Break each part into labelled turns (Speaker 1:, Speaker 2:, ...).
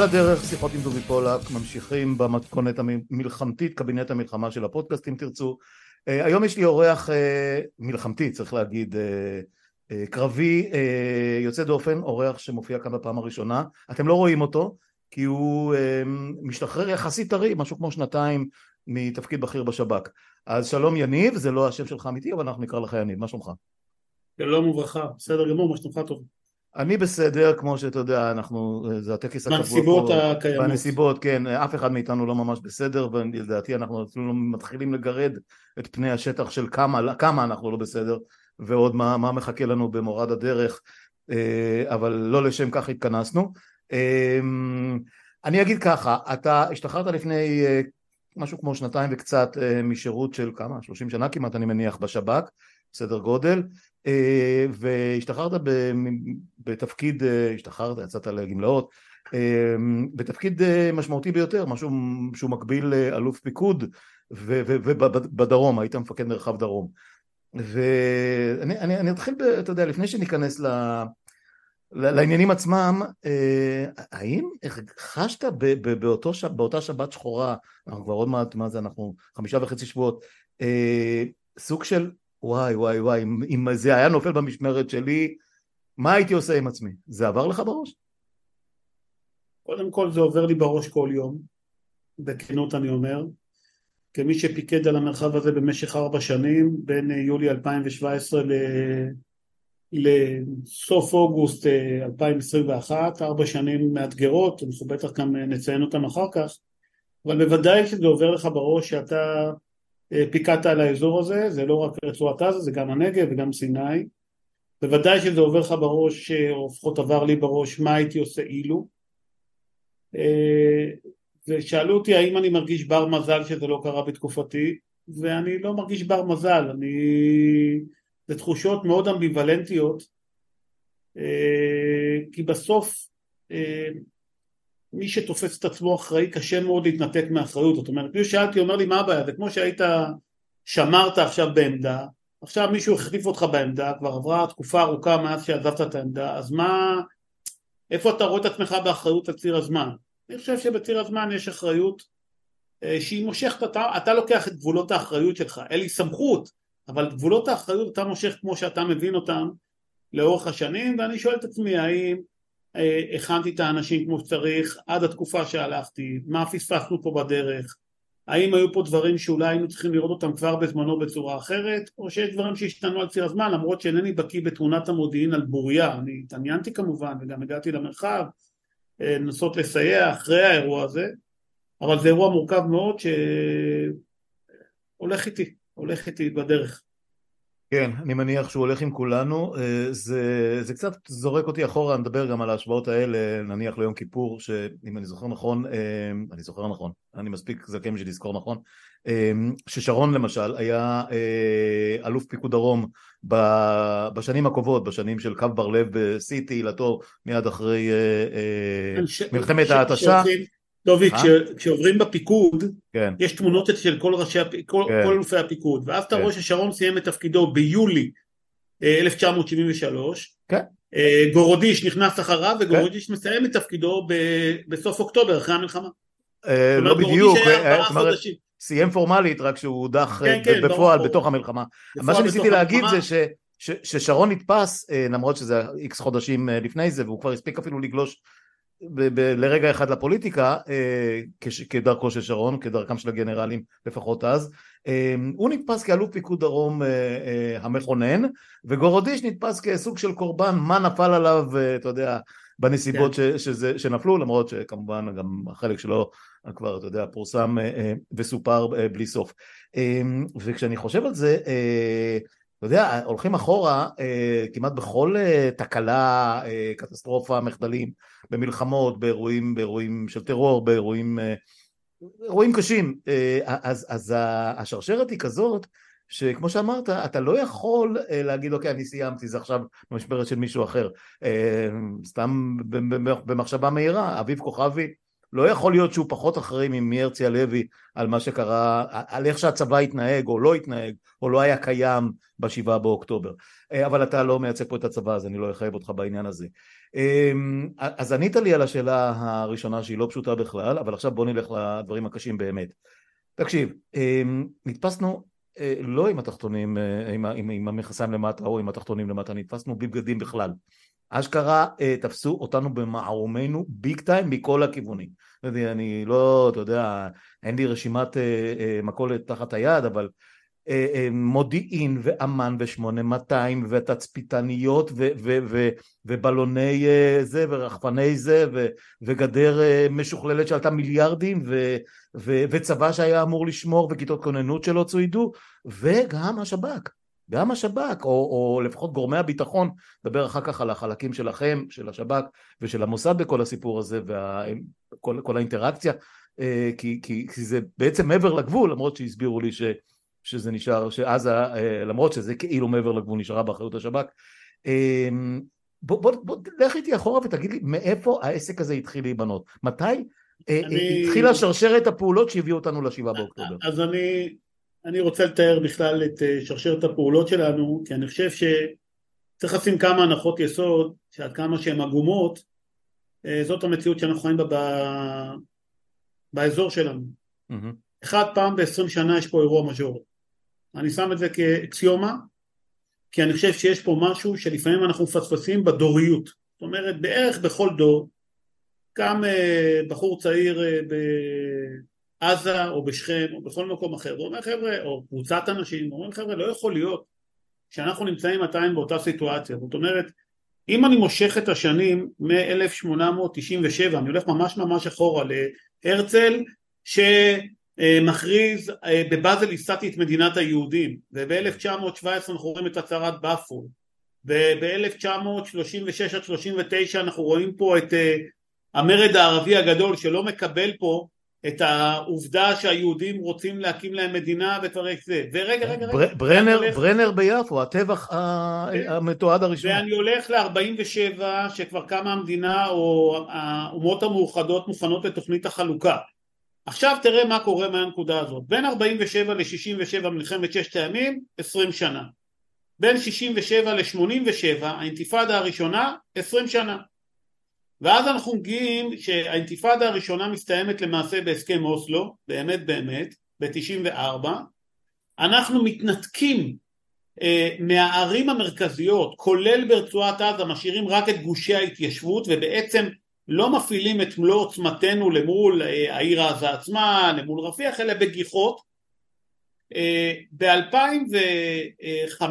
Speaker 1: על הדרך שיחות עם דובי פולק ממשיכים במתכונת המלחמתית קבינט המלחמה של הפודקאסט אם תרצו. אה, היום יש לי אורח אה, מלחמתי צריך להגיד אה, קרבי יוצא דופן אורח שמופיע כאן בפעם הראשונה. אתם לא רואים אותו כי הוא משתחרר יחסית טרי משהו כמו שנתיים מתפקיד בכיר בשב"כ. אז שלום יניב זה לא השם שלך אמיתי אבל אנחנו נקרא לך יניב. מה שלומך?
Speaker 2: שלום וברכה. בסדר גמור מה שלומך טוב
Speaker 1: אני בסדר, כמו שאתה יודע, אנחנו, זה הטקס
Speaker 2: הקבוע. בנסיבות הקיימות.
Speaker 1: בנסיבות, כן, אף אחד מאיתנו לא ממש בסדר, ולדעתי אנחנו אפילו מתחילים לגרד את פני השטח של כמה, כמה אנחנו לא בסדר, ועוד מה, מה מחכה לנו במורד הדרך, אה, אבל לא לשם כך התכנסנו. אה, אני אגיד ככה, אתה השתחררת לפני אה, משהו כמו שנתיים וקצת משירות של כמה? 30 שנה כמעט אני מניח בשב"כ, בסדר גודל, והשתחררת בתפקיד, אה, השתחררת, יצאת לגמלאות, אה, בתפקיד משמעותי ביותר, משהו שהוא מקביל לאלוף פיקוד ובדרום, היית מפקד מרחב דרום. ואני אני, אני אתחיל, אתה יודע, לפני שניכנס ל... לעניינים עצמם, האם חשת באותו, באותה שבת שחורה, אנחנו כבר עוד מעט, מה זה, אנחנו חמישה וחצי שבועות, סוג של וואי וואי וואי, אם זה היה נופל במשמרת שלי, מה הייתי עושה עם עצמי? זה עבר לך בראש?
Speaker 2: קודם כל זה עובר לי בראש כל יום, בכנות אני אומר, כמי שפיקד על המרחב הזה במשך ארבע שנים, בין יולי 2017 ל... לסוף אוגוסט 2021, ארבע שנים מאתגרות, אנחנו בטח גם נציין אותן אחר כך, אבל בוודאי שזה עובר לך בראש שאתה פיקדת על האזור הזה, זה לא רק רצועת עזה, זה גם הנגב וגם סיני. בוודאי שזה עובר לך בראש, או לפחות עבר לי בראש, מה הייתי עושה אילו. אה, ושאלו אותי האם אני מרגיש בר מזל שזה לא קרה בתקופתי, ואני לא מרגיש בר מזל, אני... זה תחושות מאוד אמביוולנטיות, אה, כי בסוף אה, מי שתופס את עצמו אחראי קשה מאוד להתנתק מאחריות. זאת אומרת מי שאלתי אומר לי מה הבעיה? זה כמו שהיית שמרת עכשיו בעמדה עכשיו מישהו החליף אותך בעמדה כבר עברה תקופה ארוכה מאז שעזבת את העמדה אז מה איפה אתה רואה את עצמך באחריות על ציר הזמן? אני חושב שבציר הזמן יש אחריות אה, שהיא מושכת אתה, אתה לוקח את גבולות האחריות שלך. אין לי סמכות אבל גבולות האחריות אתה מושך כמו שאתה מבין אותם לאורך השנים ואני שואל את עצמי האם הכנתי את האנשים כמו שצריך עד התקופה שהלכתי, מה פספסנו פה בדרך, האם היו פה דברים שאולי היינו צריכים לראות אותם כבר בזמנו בצורה אחרת, או שיש דברים שהשתנו על ציר הזמן, למרות שאינני בקיא בתמונת המודיעין על בוריה, אני התעניינתי כמובן וגם הגעתי למרחב אה, לנסות לסייע אחרי האירוע הזה, אבל זה אירוע מורכב מאוד שהולך איתי, הולך איתי בדרך.
Speaker 1: כן, אני מניח שהוא הולך עם כולנו, אה, זה, זה קצת זורק אותי אחורה, נדבר גם על ההשוואות האלה, נניח ליום כיפור, שאם אני זוכר נכון, אה, אני זוכר נכון, אני מספיק זקן בשביל לזכור נכון, אה, ששרון למשל היה אלוף פיקוד דרום בשנים הקרובות, בשנים של קו בר לב בשיא תהילתו מיד אחרי מלחמת ההתשה
Speaker 2: דובי, אה? כשעוברים בפיקוד, כן. יש תמונות של כל ראשי, כל, כן. כל אלופי הפיקוד, ואז אתה כן. רואה ששרון סיים את תפקידו ביולי 1973, אה, כן. אה, גורודיש נכנס אחריו, וגורודיש כן. מסיים את תפקידו ב, בסוף אוקטובר, אחרי המלחמה.
Speaker 1: לא בדיוק, סיים פורמלית, רק שהוא הודח כן, כן, בפועל ברור. בתוך המלחמה. מה שניסיתי להגיד זה ש... ששרון נתפס, למרות שזה איקס חודשים לפני זה, והוא כבר הספיק אפילו לגלוש ב- ב- לרגע אחד לפוליטיקה אה, כש- כדרכו של שרון, כדרכם של הגנרלים לפחות אז, אה, הוא נתפס כאלוף פיקוד דרום אה, אה, המכונן, וגורודיש נתפס כסוג של קורבן, מה נפל עליו, אה, אתה יודע, בנסיבות כן. ש- שזה, שנפלו, למרות שכמובן גם החלק שלו כבר, אתה יודע, פורסם אה, אה, וסופר אה, בלי סוף. אה, וכשאני חושב על זה, אה, אתה יודע, הולכים אחורה אה, כמעט בכל אה, תקלה, אה, קטסטרופה, מחדלים, במלחמות, באירועים, באירועים של טרור, באירועים אירועים קשים. אז, אז השרשרת היא כזאת, שכמו שאמרת, אתה לא יכול להגיד, אוקיי, אני סיימתי, זה עכשיו במשמרת של מישהו אחר. סתם במחשבה מהירה, אביב כוכבי לא יכול להיות שהוא פחות אחראי ממרצי הלוי על מה שקרה, על איך שהצבא התנהג או לא התנהג או לא היה קיים בשבעה באוקטובר. אה, אבל אתה לא מייצג פה את הצבא אז אני לא אחייב אותך בעניין הזה. אמ, אז ענית לי על השאלה הראשונה שהיא לא פשוטה בכלל, אבל עכשיו בוא נלך לדברים הקשים באמת. תקשיב, אמ, נתפסנו אה, לא עם התחתונים, אה, עם, עם, המכסיים למטה או עם התחתונים למטה, נתפסנו בלי בגדים בכלל. אשכרה אה, תפסו אותנו במערומינו ביג טיים מכל הכיוונים. אני לא, אתה יודע, אין לי רשימת מכולת תחת היד, אבל אה, אה, מודיעין ואמ"ן ו-8200 ותצפיתניות ו- ו- ו- ובלוני אה, זה ורחפני זה ו- וגדר משוכללת שעלתה מיליארדים ו- ו- וצבא שהיה אמור לשמור וכיתות כוננות שלא צוידו וגם השב"כ גם השב"כ או, או לפחות גורמי הביטחון נדבר אחר כך על החלקים שלכם של השב"כ ושל המוסד בכל הסיפור הזה וכל האינטראקציה כי, כי, כי זה בעצם מעבר לגבול למרות שהסבירו לי ש... שזה נשאר, שעזה, אה, למרות שזה כאילו מעבר לגבול נשארה באחריות השב"כ. אמ, בוא, בוא, בוא, לך איתי אחורה ותגיד לי מאיפה העסק הזה התחיל להיבנות. מתי אה, אני... התחילה שרשרת הפעולות שהביאו אותנו לשבעה באוקטובר?
Speaker 2: אז אני, אני רוצה לתאר בכלל את אה, שרשרת הפעולות שלנו, כי אני חושב שצריך לשים כמה הנחות יסוד, שעד כמה שהן עגומות, זאת המציאות שאנחנו חיים בה ב... באזור שלנו. Mm-hmm. אחד פעם בעשרים שנה יש פה אירוע מז'ורי. אני שם את זה כאקסיומה, כי אני חושב שיש פה משהו שלפעמים אנחנו מפספסים בדוריות. זאת אומרת, בערך בכל דור, קם אה, בחור צעיר אה, בעזה או בשכם או בכל מקום אחר, ואומר חבר'ה, או קבוצת אנשים, אומרים חבר'ה, לא יכול להיות שאנחנו נמצאים עדיין באותה סיטואציה. זאת אומרת, אם אני מושך את השנים מ-1897, אני הולך ממש ממש אחורה להרצל, ש... אה, מכריז אה, בבאזל ייסדתי את מדינת היהודים וב-1917 אנחנו רואים את הצהרת באפור וב-1936 עד 39 אנחנו רואים פה את אה, המרד הערבי הגדול שלא מקבל פה את העובדה שהיהודים רוצים להקים להם מדינה ודברים זה ורגע רגע רגע
Speaker 1: ברנר, הולך... ברנר ביפו הטבח כן. המתועד הראשון
Speaker 2: ואני הולך ל-47 שכבר קמה המדינה או האומות המאוחדות מוכנות לתוכנית החלוקה עכשיו תראה מה קורה מהנקודה הזאת. בין 47 ל-67 מלחמת ששת הימים, 20 שנה. בין 67 ל-87, האינתיפאדה הראשונה, 20 שנה. ואז אנחנו מגיעים שהאינתיפאדה הראשונה מסתיימת למעשה בהסכם אוסלו, באמת באמת, ב-94. אנחנו מתנתקים אה, מהערים המרכזיות, כולל ברצועת עזה, משאירים רק את גושי ההתיישבות ובעצם לא מפעילים את מלוא עוצמתנו למול אה, העיר עזה עצמה, למול רפיח, אלא בגיחות. אה, ב-2005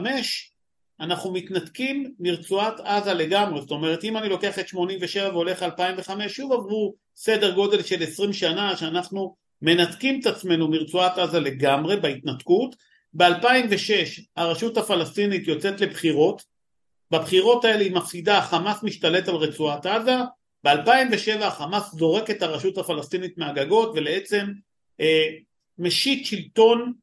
Speaker 2: אנחנו מתנתקים מרצועת עזה לגמרי, זאת אומרת אם אני לוקח את 87 והולך 2005 שוב עברו סדר גודל של 20 שנה שאנחנו מנתקים את עצמנו מרצועת עזה לגמרי בהתנתקות, ב-2006 הרשות הפלסטינית יוצאת לבחירות, בבחירות האלה היא מפסידה, החמאס משתלט על רצועת עזה, ב-2007 החמאס זורק את הרשות הפלסטינית מהגגות ולעצם אה, משית שלטון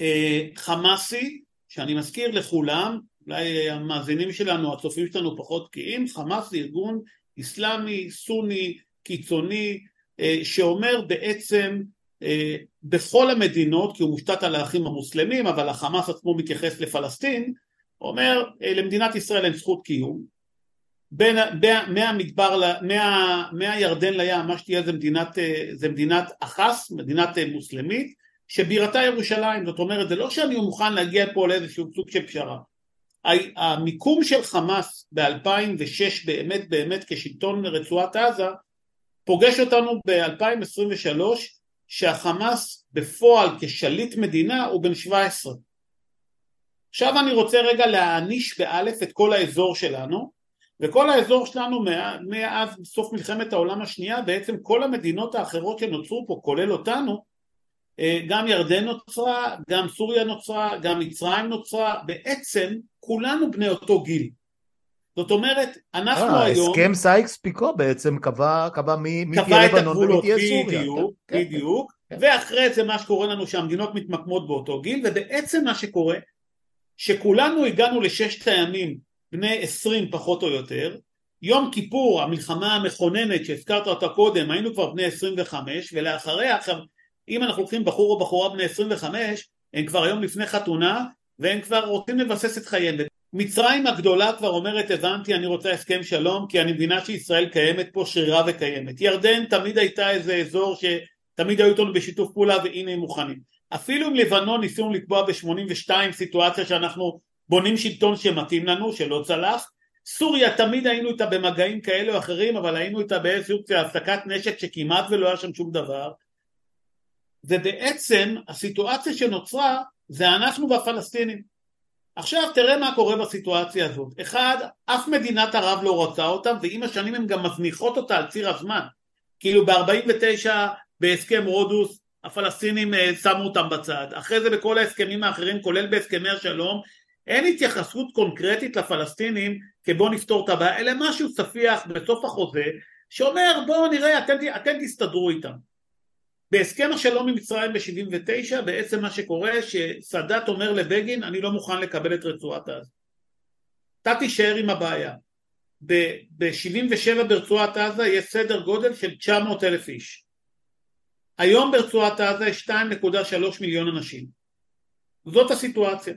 Speaker 2: אה, חמאסי, שאני מזכיר לכולם, אולי המאזינים שלנו, הצופים שלנו פחות בקיאים, חמאס זה ארגון אסלאמי, סוני, קיצוני, אה, שאומר בעצם אה, בכל המדינות, כי הוא מושתת על האחים המוסלמים, אבל החמאס עצמו מתייחס לפלסטין, אומר אה, למדינת ישראל אין זכות קיום, בין, מהמדבר, מה, מהירדן לים, מה שתהיה זה מדינת, זה מדינת אחס, מדינת מוסלמית, שבירתה ירושלים, זאת אומרת זה לא שאני מוכן להגיע פה לאיזשהו סוג של פשרה. המיקום של חמאס ב-2006 באמת באמת כשלטון רצועת עזה פוגש אותנו ב-2023 שהחמאס בפועל כשליט מדינה הוא בן 17. עכשיו אני רוצה רגע להעניש באלף את כל האזור שלנו וכל האזור שלנו מאז סוף מלחמת העולם השנייה בעצם כל המדינות האחרות שנוצרו פה כולל אותנו גם ירדן נוצרה, גם סוריה נוצרה, גם מצרים נוצרה, בעצם כולנו בני אותו גיל. זאת אומרת, אנחנו אה, אה, היום...
Speaker 1: הסכם סייקס פיקו בעצם קבע, קבע מי,
Speaker 2: מי תהיה לבנון ומי תהיה סוריה. בדיוק, כן, בדיוק. כן, כן. ואחרי זה מה שקורה לנו שהמדינות מתמקמות באותו גיל, ובעצם מה שקורה, שכולנו הגענו לששת הימים בני עשרים פחות או יותר, יום כיפור, המלחמה המכוננת שהזכרת אותה קודם, היינו כבר בני 25, ולאחריה עכשיו, אם אנחנו לוקחים בחור או בחורה בני 25, הם כבר היום לפני חתונה, והם כבר רוצים לבסס את חייהם. מצרים הגדולה כבר אומרת הבנתי אני רוצה הסכם שלום כי אני מבינה שישראל קיימת פה שרירה וקיימת. ירדן תמיד הייתה איזה אזור שתמיד היו איתנו בשיתוף פעולה והנה הם מוכנים. אפילו עם לבנון ניסינו לקבוע ב-82 סיטואציה שאנחנו בונים שלטון שמתאים לנו שלא צלח. סוריה תמיד היינו איתה במגעים כאלה או אחרים אבל היינו איתה באיזשהו הפסקת נשק שכמעט ולא היה שם שום דבר ובעצם הסיטואציה שנוצרה זה אנחנו והפלסטינים עכשיו תראה מה קורה בסיטואציה הזאת. אחד, אף מדינת ערב לא רוצה אותם, ועם השנים הן גם מזניחות אותה על ציר הזמן. כאילו ב-49 בהסכם רודוס, הפלסטינים אה, שמו אותם בצד. אחרי זה בכל ההסכמים האחרים, כולל בהסכמי השלום, אין התייחסות קונקרטית לפלסטינים כבוא נפתור את הבעיה, אלא משהו ספיח בסוף החוזה, שאומר בואו נראה, אתם, אתם תסתדרו איתם. בהסכם השלום עם מצרים ב-79 בעצם מה שקורה שסאדאת אומר לבגין אני לא מוכן לקבל את רצועת עזה. אתה תישאר עם הבעיה. ב-77 ברצועת עזה יש סדר גודל של 900 אלף איש. היום ברצועת עזה יש 2.3 מיליון אנשים. זאת הסיטואציה.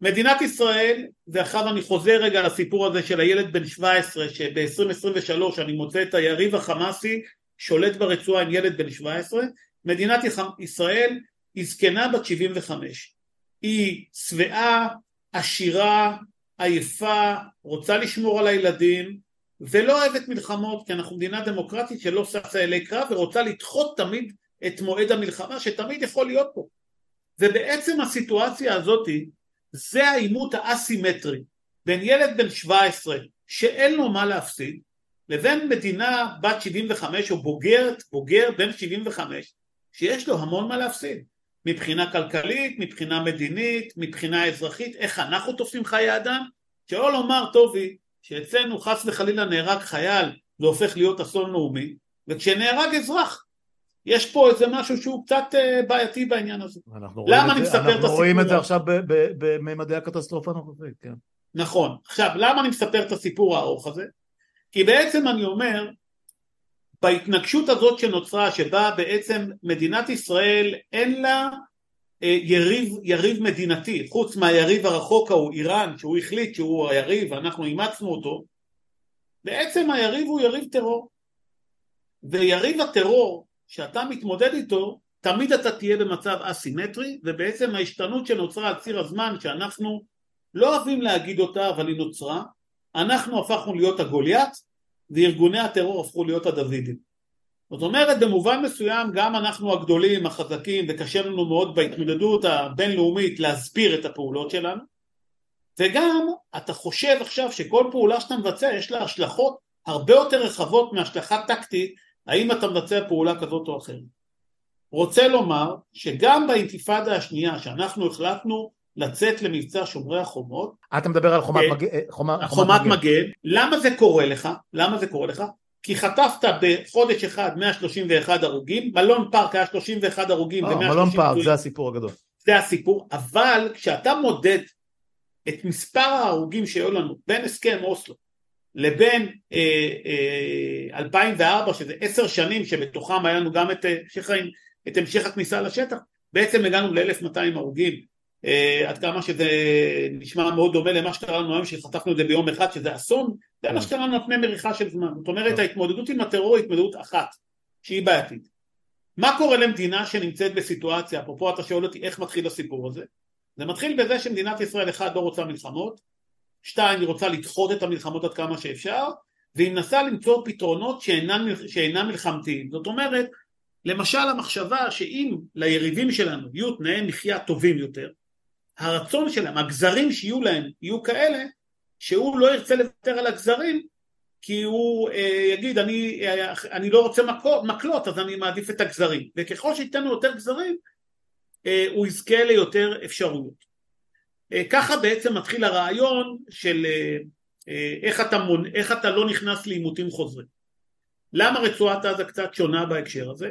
Speaker 2: מדינת ישראל, ועכשיו אני חוזר רגע לסיפור הזה של הילד בן 17 שב-2023 אני מוצא את היריב החמאסי שולט ברצועה עם ילד בן 17, מדינת ישראל היא זקנה בת 75. היא שבעה, עשירה, עייפה, רוצה לשמור על הילדים, ולא אוהבת מלחמות, כי אנחנו מדינה דמוקרטית שלא ששה אלי קרב ורוצה לדחות תמיד את מועד המלחמה שתמיד יכול להיות פה. ובעצם הסיטואציה הזאתי זה העימות האסימטרי בין ילד בן 17 שאין לו מה להפסיד לבין מדינה בת 75 או בוגרת, בוגר בן 75 שיש לו המון מה להפסיד מבחינה כלכלית, מבחינה מדינית, מבחינה אזרחית, איך אנחנו תופסים חיי אדם? שלא לומר טובי שאצלנו חס וחלילה נהרג חייל זה הופך להיות אסון לאומי וכשנהרג אזרח יש פה איזה משהו שהוא קצת אה, בעייתי בעניין הזה. למה אני מספר את הסיפור?
Speaker 1: אנחנו רואים את זה עכשיו בממדי הקטסטרופה הנוכחית, כן.
Speaker 2: נכון. עכשיו, למה אני מספר את הסיפור הארוך הזה? כי בעצם אני אומר, בהתנגשות הזאת שנוצרה, שבה בעצם מדינת ישראל אין לה אה, יריב, יריב מדינתי, חוץ מהיריב הרחוק ההוא, איראן, שהוא החליט שהוא היריב ואנחנו אימצנו אותו, בעצם היריב הוא יריב טרור. ויריב הטרור שאתה מתמודד איתו, תמיד אתה תהיה במצב אסימטרי, ובעצם ההשתנות שנוצרה על ציר הזמן, שאנחנו לא אוהבים להגיד אותה, אבל היא נוצרה, אנחנו הפכנו להיות הגוליית וארגוני הטרור הפכו להיות הדוידים. זאת אומרת במובן מסוים גם אנחנו הגדולים, החזקים וקשה לנו מאוד בהתמודדות הבינלאומית להסביר את הפעולות שלנו וגם אתה חושב עכשיו שכל פעולה שאתה מבצע יש לה השלכות הרבה יותר רחבות מהשלכה טקטית האם אתה מבצע פעולה כזאת או אחרת. רוצה לומר שגם באינתיפאדה השנייה שאנחנו החלטנו לצאת למבצע שומרי החומות.
Speaker 1: אתה מדבר על חומת, כן. מג... אה,
Speaker 2: חומת, חומת מגן. מגן. למה זה קורה לך? למה זה קורה לך? כי חטפת בחודש אחד 131 הרוגים, מלון פארק היה 31 הרוגים
Speaker 1: ו-130 אה, מלון פארק זה הסיפור הגדול.
Speaker 2: זה הסיפור, אבל כשאתה מודד את מספר ההרוגים שהיו לנו בין הסכם אוסלו לבין אה, אה, 2004 שזה עשר שנים שבתוכם היה לנו גם את, אה, את המשך הכניסה לשטח בעצם הגענו ל-1200 הרוגים עד כמה שזה נשמע מאוד דומה למה שקרה לנו היום שחטפנו את זה ביום אחד שזה אסון זה מה כן. שקרה לנו על פני מריחה של זמן זאת אומרת כן. ההתמודדות עם הטרור היא התמודדות אחת שהיא בעייתית מה קורה למדינה שנמצאת בסיטואציה אפרופו אתה שואל אותי איך מתחיל הסיפור הזה זה מתחיל בזה שמדינת ישראל אחד לא רוצה מלחמות שתיים היא רוצה לדחות את המלחמות עד כמה שאפשר והיא מנסה למצוא פתרונות שאינם, שאינם מלחמתיים זאת אומרת למשל המחשבה שאם ליריבים שלנו יהיו תנאי מחיה טובים יותר הרצון שלהם, הגזרים שיהיו להם יהיו כאלה שהוא לא ירצה לוותר על הגזרים כי הוא אה, יגיד אני, אה, אני לא רוצה מקו, מקלות אז אני מעדיף את הגזרים. וככל שייתן לו יותר גזרים אה, הוא יזכה ליותר אפשרויות. אה, ככה בעצם מתחיל הרעיון של אה, אה, איך, אתה מונ... איך אתה לא נכנס לעימותים חוזרים. למה רצועת עזה קצת שונה בהקשר הזה?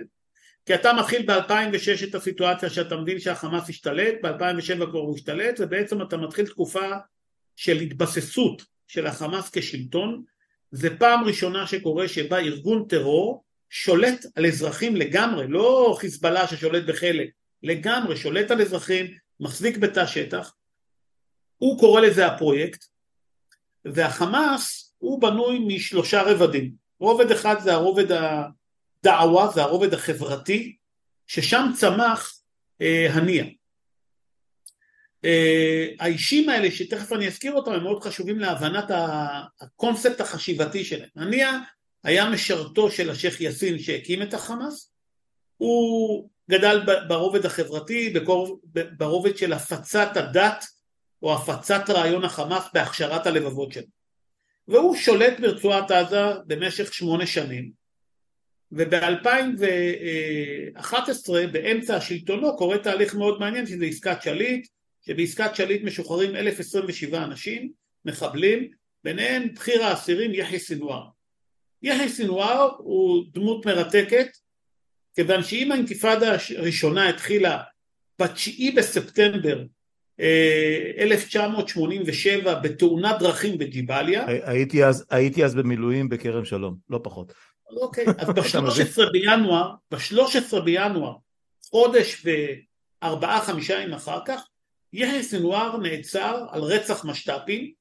Speaker 2: כי אתה מתחיל ב-2006 את הסיטואציה שאתה מבין שהחמאס השתלט, ב-2007 כבר הוא השתלט, ובעצם אתה מתחיל תקופה של התבססות של החמאס כשלטון, זה פעם ראשונה שקורה שבה ארגון טרור שולט על אזרחים לגמרי, לא חיזבאללה ששולט בחלק, לגמרי שולט על אזרחים, מחזיק בתא שטח, הוא קורא לזה הפרויקט, והחמאס הוא בנוי משלושה רבדים. רובד אחד זה הרובד הדעווה, זה הרובד החברתי, ששם צמח אה, הנייה. אה, האישים האלה שתכף אני אזכיר אותם הם מאוד חשובים להבנת הקונספט החשיבתי שלהם. הנייה היה משרתו של השייח' יאסין שהקים את החמאס, הוא גדל ברובד החברתי, ברובד של הפצת הדת או הפצת רעיון החמאס בהכשרת הלבבות שלו. והוא שולט ברצועת עזה במשך שמונה שנים, וב-2011 באמצע שלטונו קורה תהליך מאוד מעניין שזה עסקת שליט, שבעסקת שליט משוחררים 1027 אנשים, מחבלים, ביניהם בכיר האסירים יחיא סנוואר. יחיא סנוואר הוא דמות מרתקת, כיוון שאם האינתיפאדה הראשונה התחילה ב-9 בספטמבר 1987 אה, בתאונת דרכים בג'יבאליה.
Speaker 1: הייתי אז, הייתי אז במילואים בכרם שלום, לא פחות.
Speaker 2: אוקיי, אז ב-13 בינואר, ב-13 בינואר, חודש וארבעה חמישה ימים אחר כך, יחיא סנוואר נעצר על רצח משת"פים,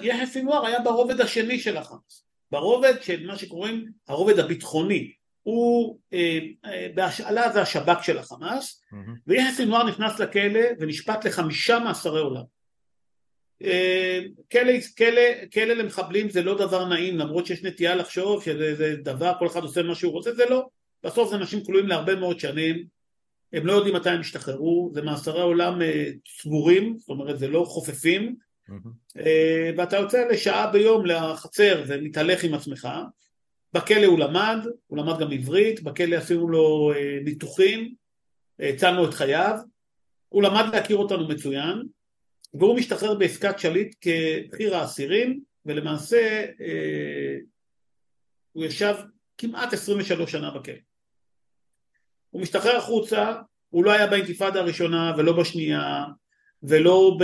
Speaker 2: יחיא סנוואר היה ברובד השני של החמאס, ברובד של מה שקוראים הרובד הביטחוני, הוא אה, אה, בהשאלה זה השב"כ של החמאס, mm-hmm. ויחיא סנוואר נכנס לכלא ונשפט לחמישה מאסרי עולם. אה, כלא, כלא, כלא למחבלים זה לא דבר נעים למרות שיש נטייה לחשוב שזה דבר כל אחד עושה מה שהוא רוצה זה לא. בסוף זה אנשים כלואים להרבה מאוד שנים הם לא יודעים מתי הם ישתחררו זה מאסרי עולם אה, צבורים זאת אומרת זה לא חופפים. mm-hmm. ואתה יוצא לשעה ביום לחצר ומתהלך עם עצמך. בכלא הוא למד, הוא למד גם עברית, בכלא עשינו לו ניתוחים, הצלנו את חייו, הוא למד להכיר אותנו מצוין והוא משתחרר בעסקת שליט כבחיר האסירים ולמעשה אה, הוא ישב כמעט 23 שנה בכלא. הוא משתחרר החוצה, הוא לא היה באינתיפאדה הראשונה ולא בשנייה ולא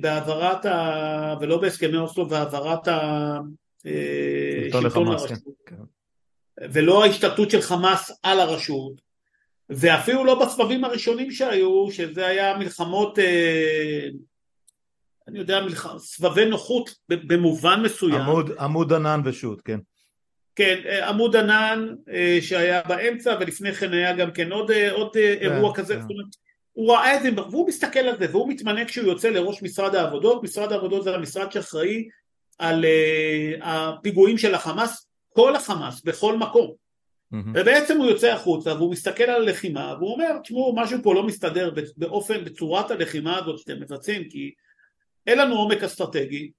Speaker 2: בהעברת ה... ולא בהסכמי אוסלו והעברת השלטון אה, לרשות כן. ולא ההשתלטות של חמאס על הרשות ואפילו לא בסבבים הראשונים שהיו שזה היה מלחמות אה, אני יודע, סבבי נוחות במובן מסוים.
Speaker 1: עמוד, עמוד ענן ושות', כן.
Speaker 2: כן, אה, עמוד ענן אה, שהיה באמצע ולפני כן היה גם כן עוד, אה, עוד כן, אירוע כזה, כן. זאת אומרת, הוא ראה את זה והוא מסתכל על זה והוא מתמנה כשהוא יוצא לראש משרד העבודות, משרד העבודות זה המשרד שאחראי על הפיגועים של החמאס, כל החמאס, בכל מקום. Mm-hmm. ובעצם הוא יוצא החוצה והוא מסתכל על הלחימה והוא אומר, תשמעו, משהו פה לא מסתדר באופן, בצורת הלחימה הזאת שאתם מבצעים, כי אין לנו עומק אסטרטגי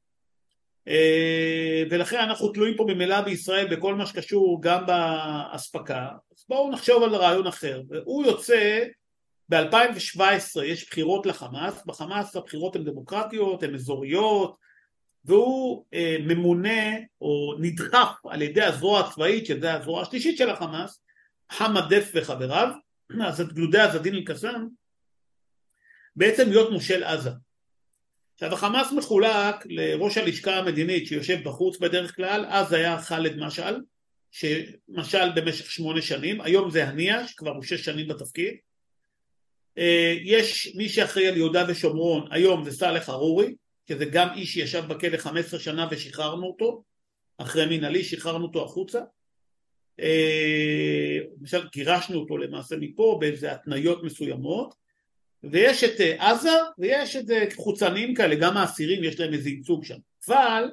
Speaker 2: אה, ולכן אנחנו תלויים פה ממילא בישראל בכל מה שקשור גם באספקה. אז בואו נחשוב על רעיון אחר. והוא יוצא ב-2017 יש בחירות לחמאס בחמאס הבחירות הן דמוקרטיות הן אזוריות והוא אה, ממונה או נדחף על ידי הזרוע הצבאית שזה הזרוע השלישית של החמאס חמד דף וחבריו אז את גלודי עזדין אל-קסאם בעצם להיות מושל עזה עכשיו החמאס מחולק לראש הלשכה המדינית שיושב בחוץ בדרך כלל, אז היה ח'אלד משעל, שמשל במשך שמונה שנים, היום זה הנייה שכבר הוא שש שנים בתפקיד, אה, יש מי שאחראי על יהודה ושומרון, היום זה סאלח ארורי, שזה גם איש שישב בכלא 15 שנה ושחררנו אותו, אחרי מנהלי שחררנו אותו החוצה, אה, למשל גירשנו אותו למעשה מפה באיזה התניות מסוימות, ויש את אה, עזה ויש את זה חוצנים כאלה, גם האסירים יש להם איזה ייצוג שם. אבל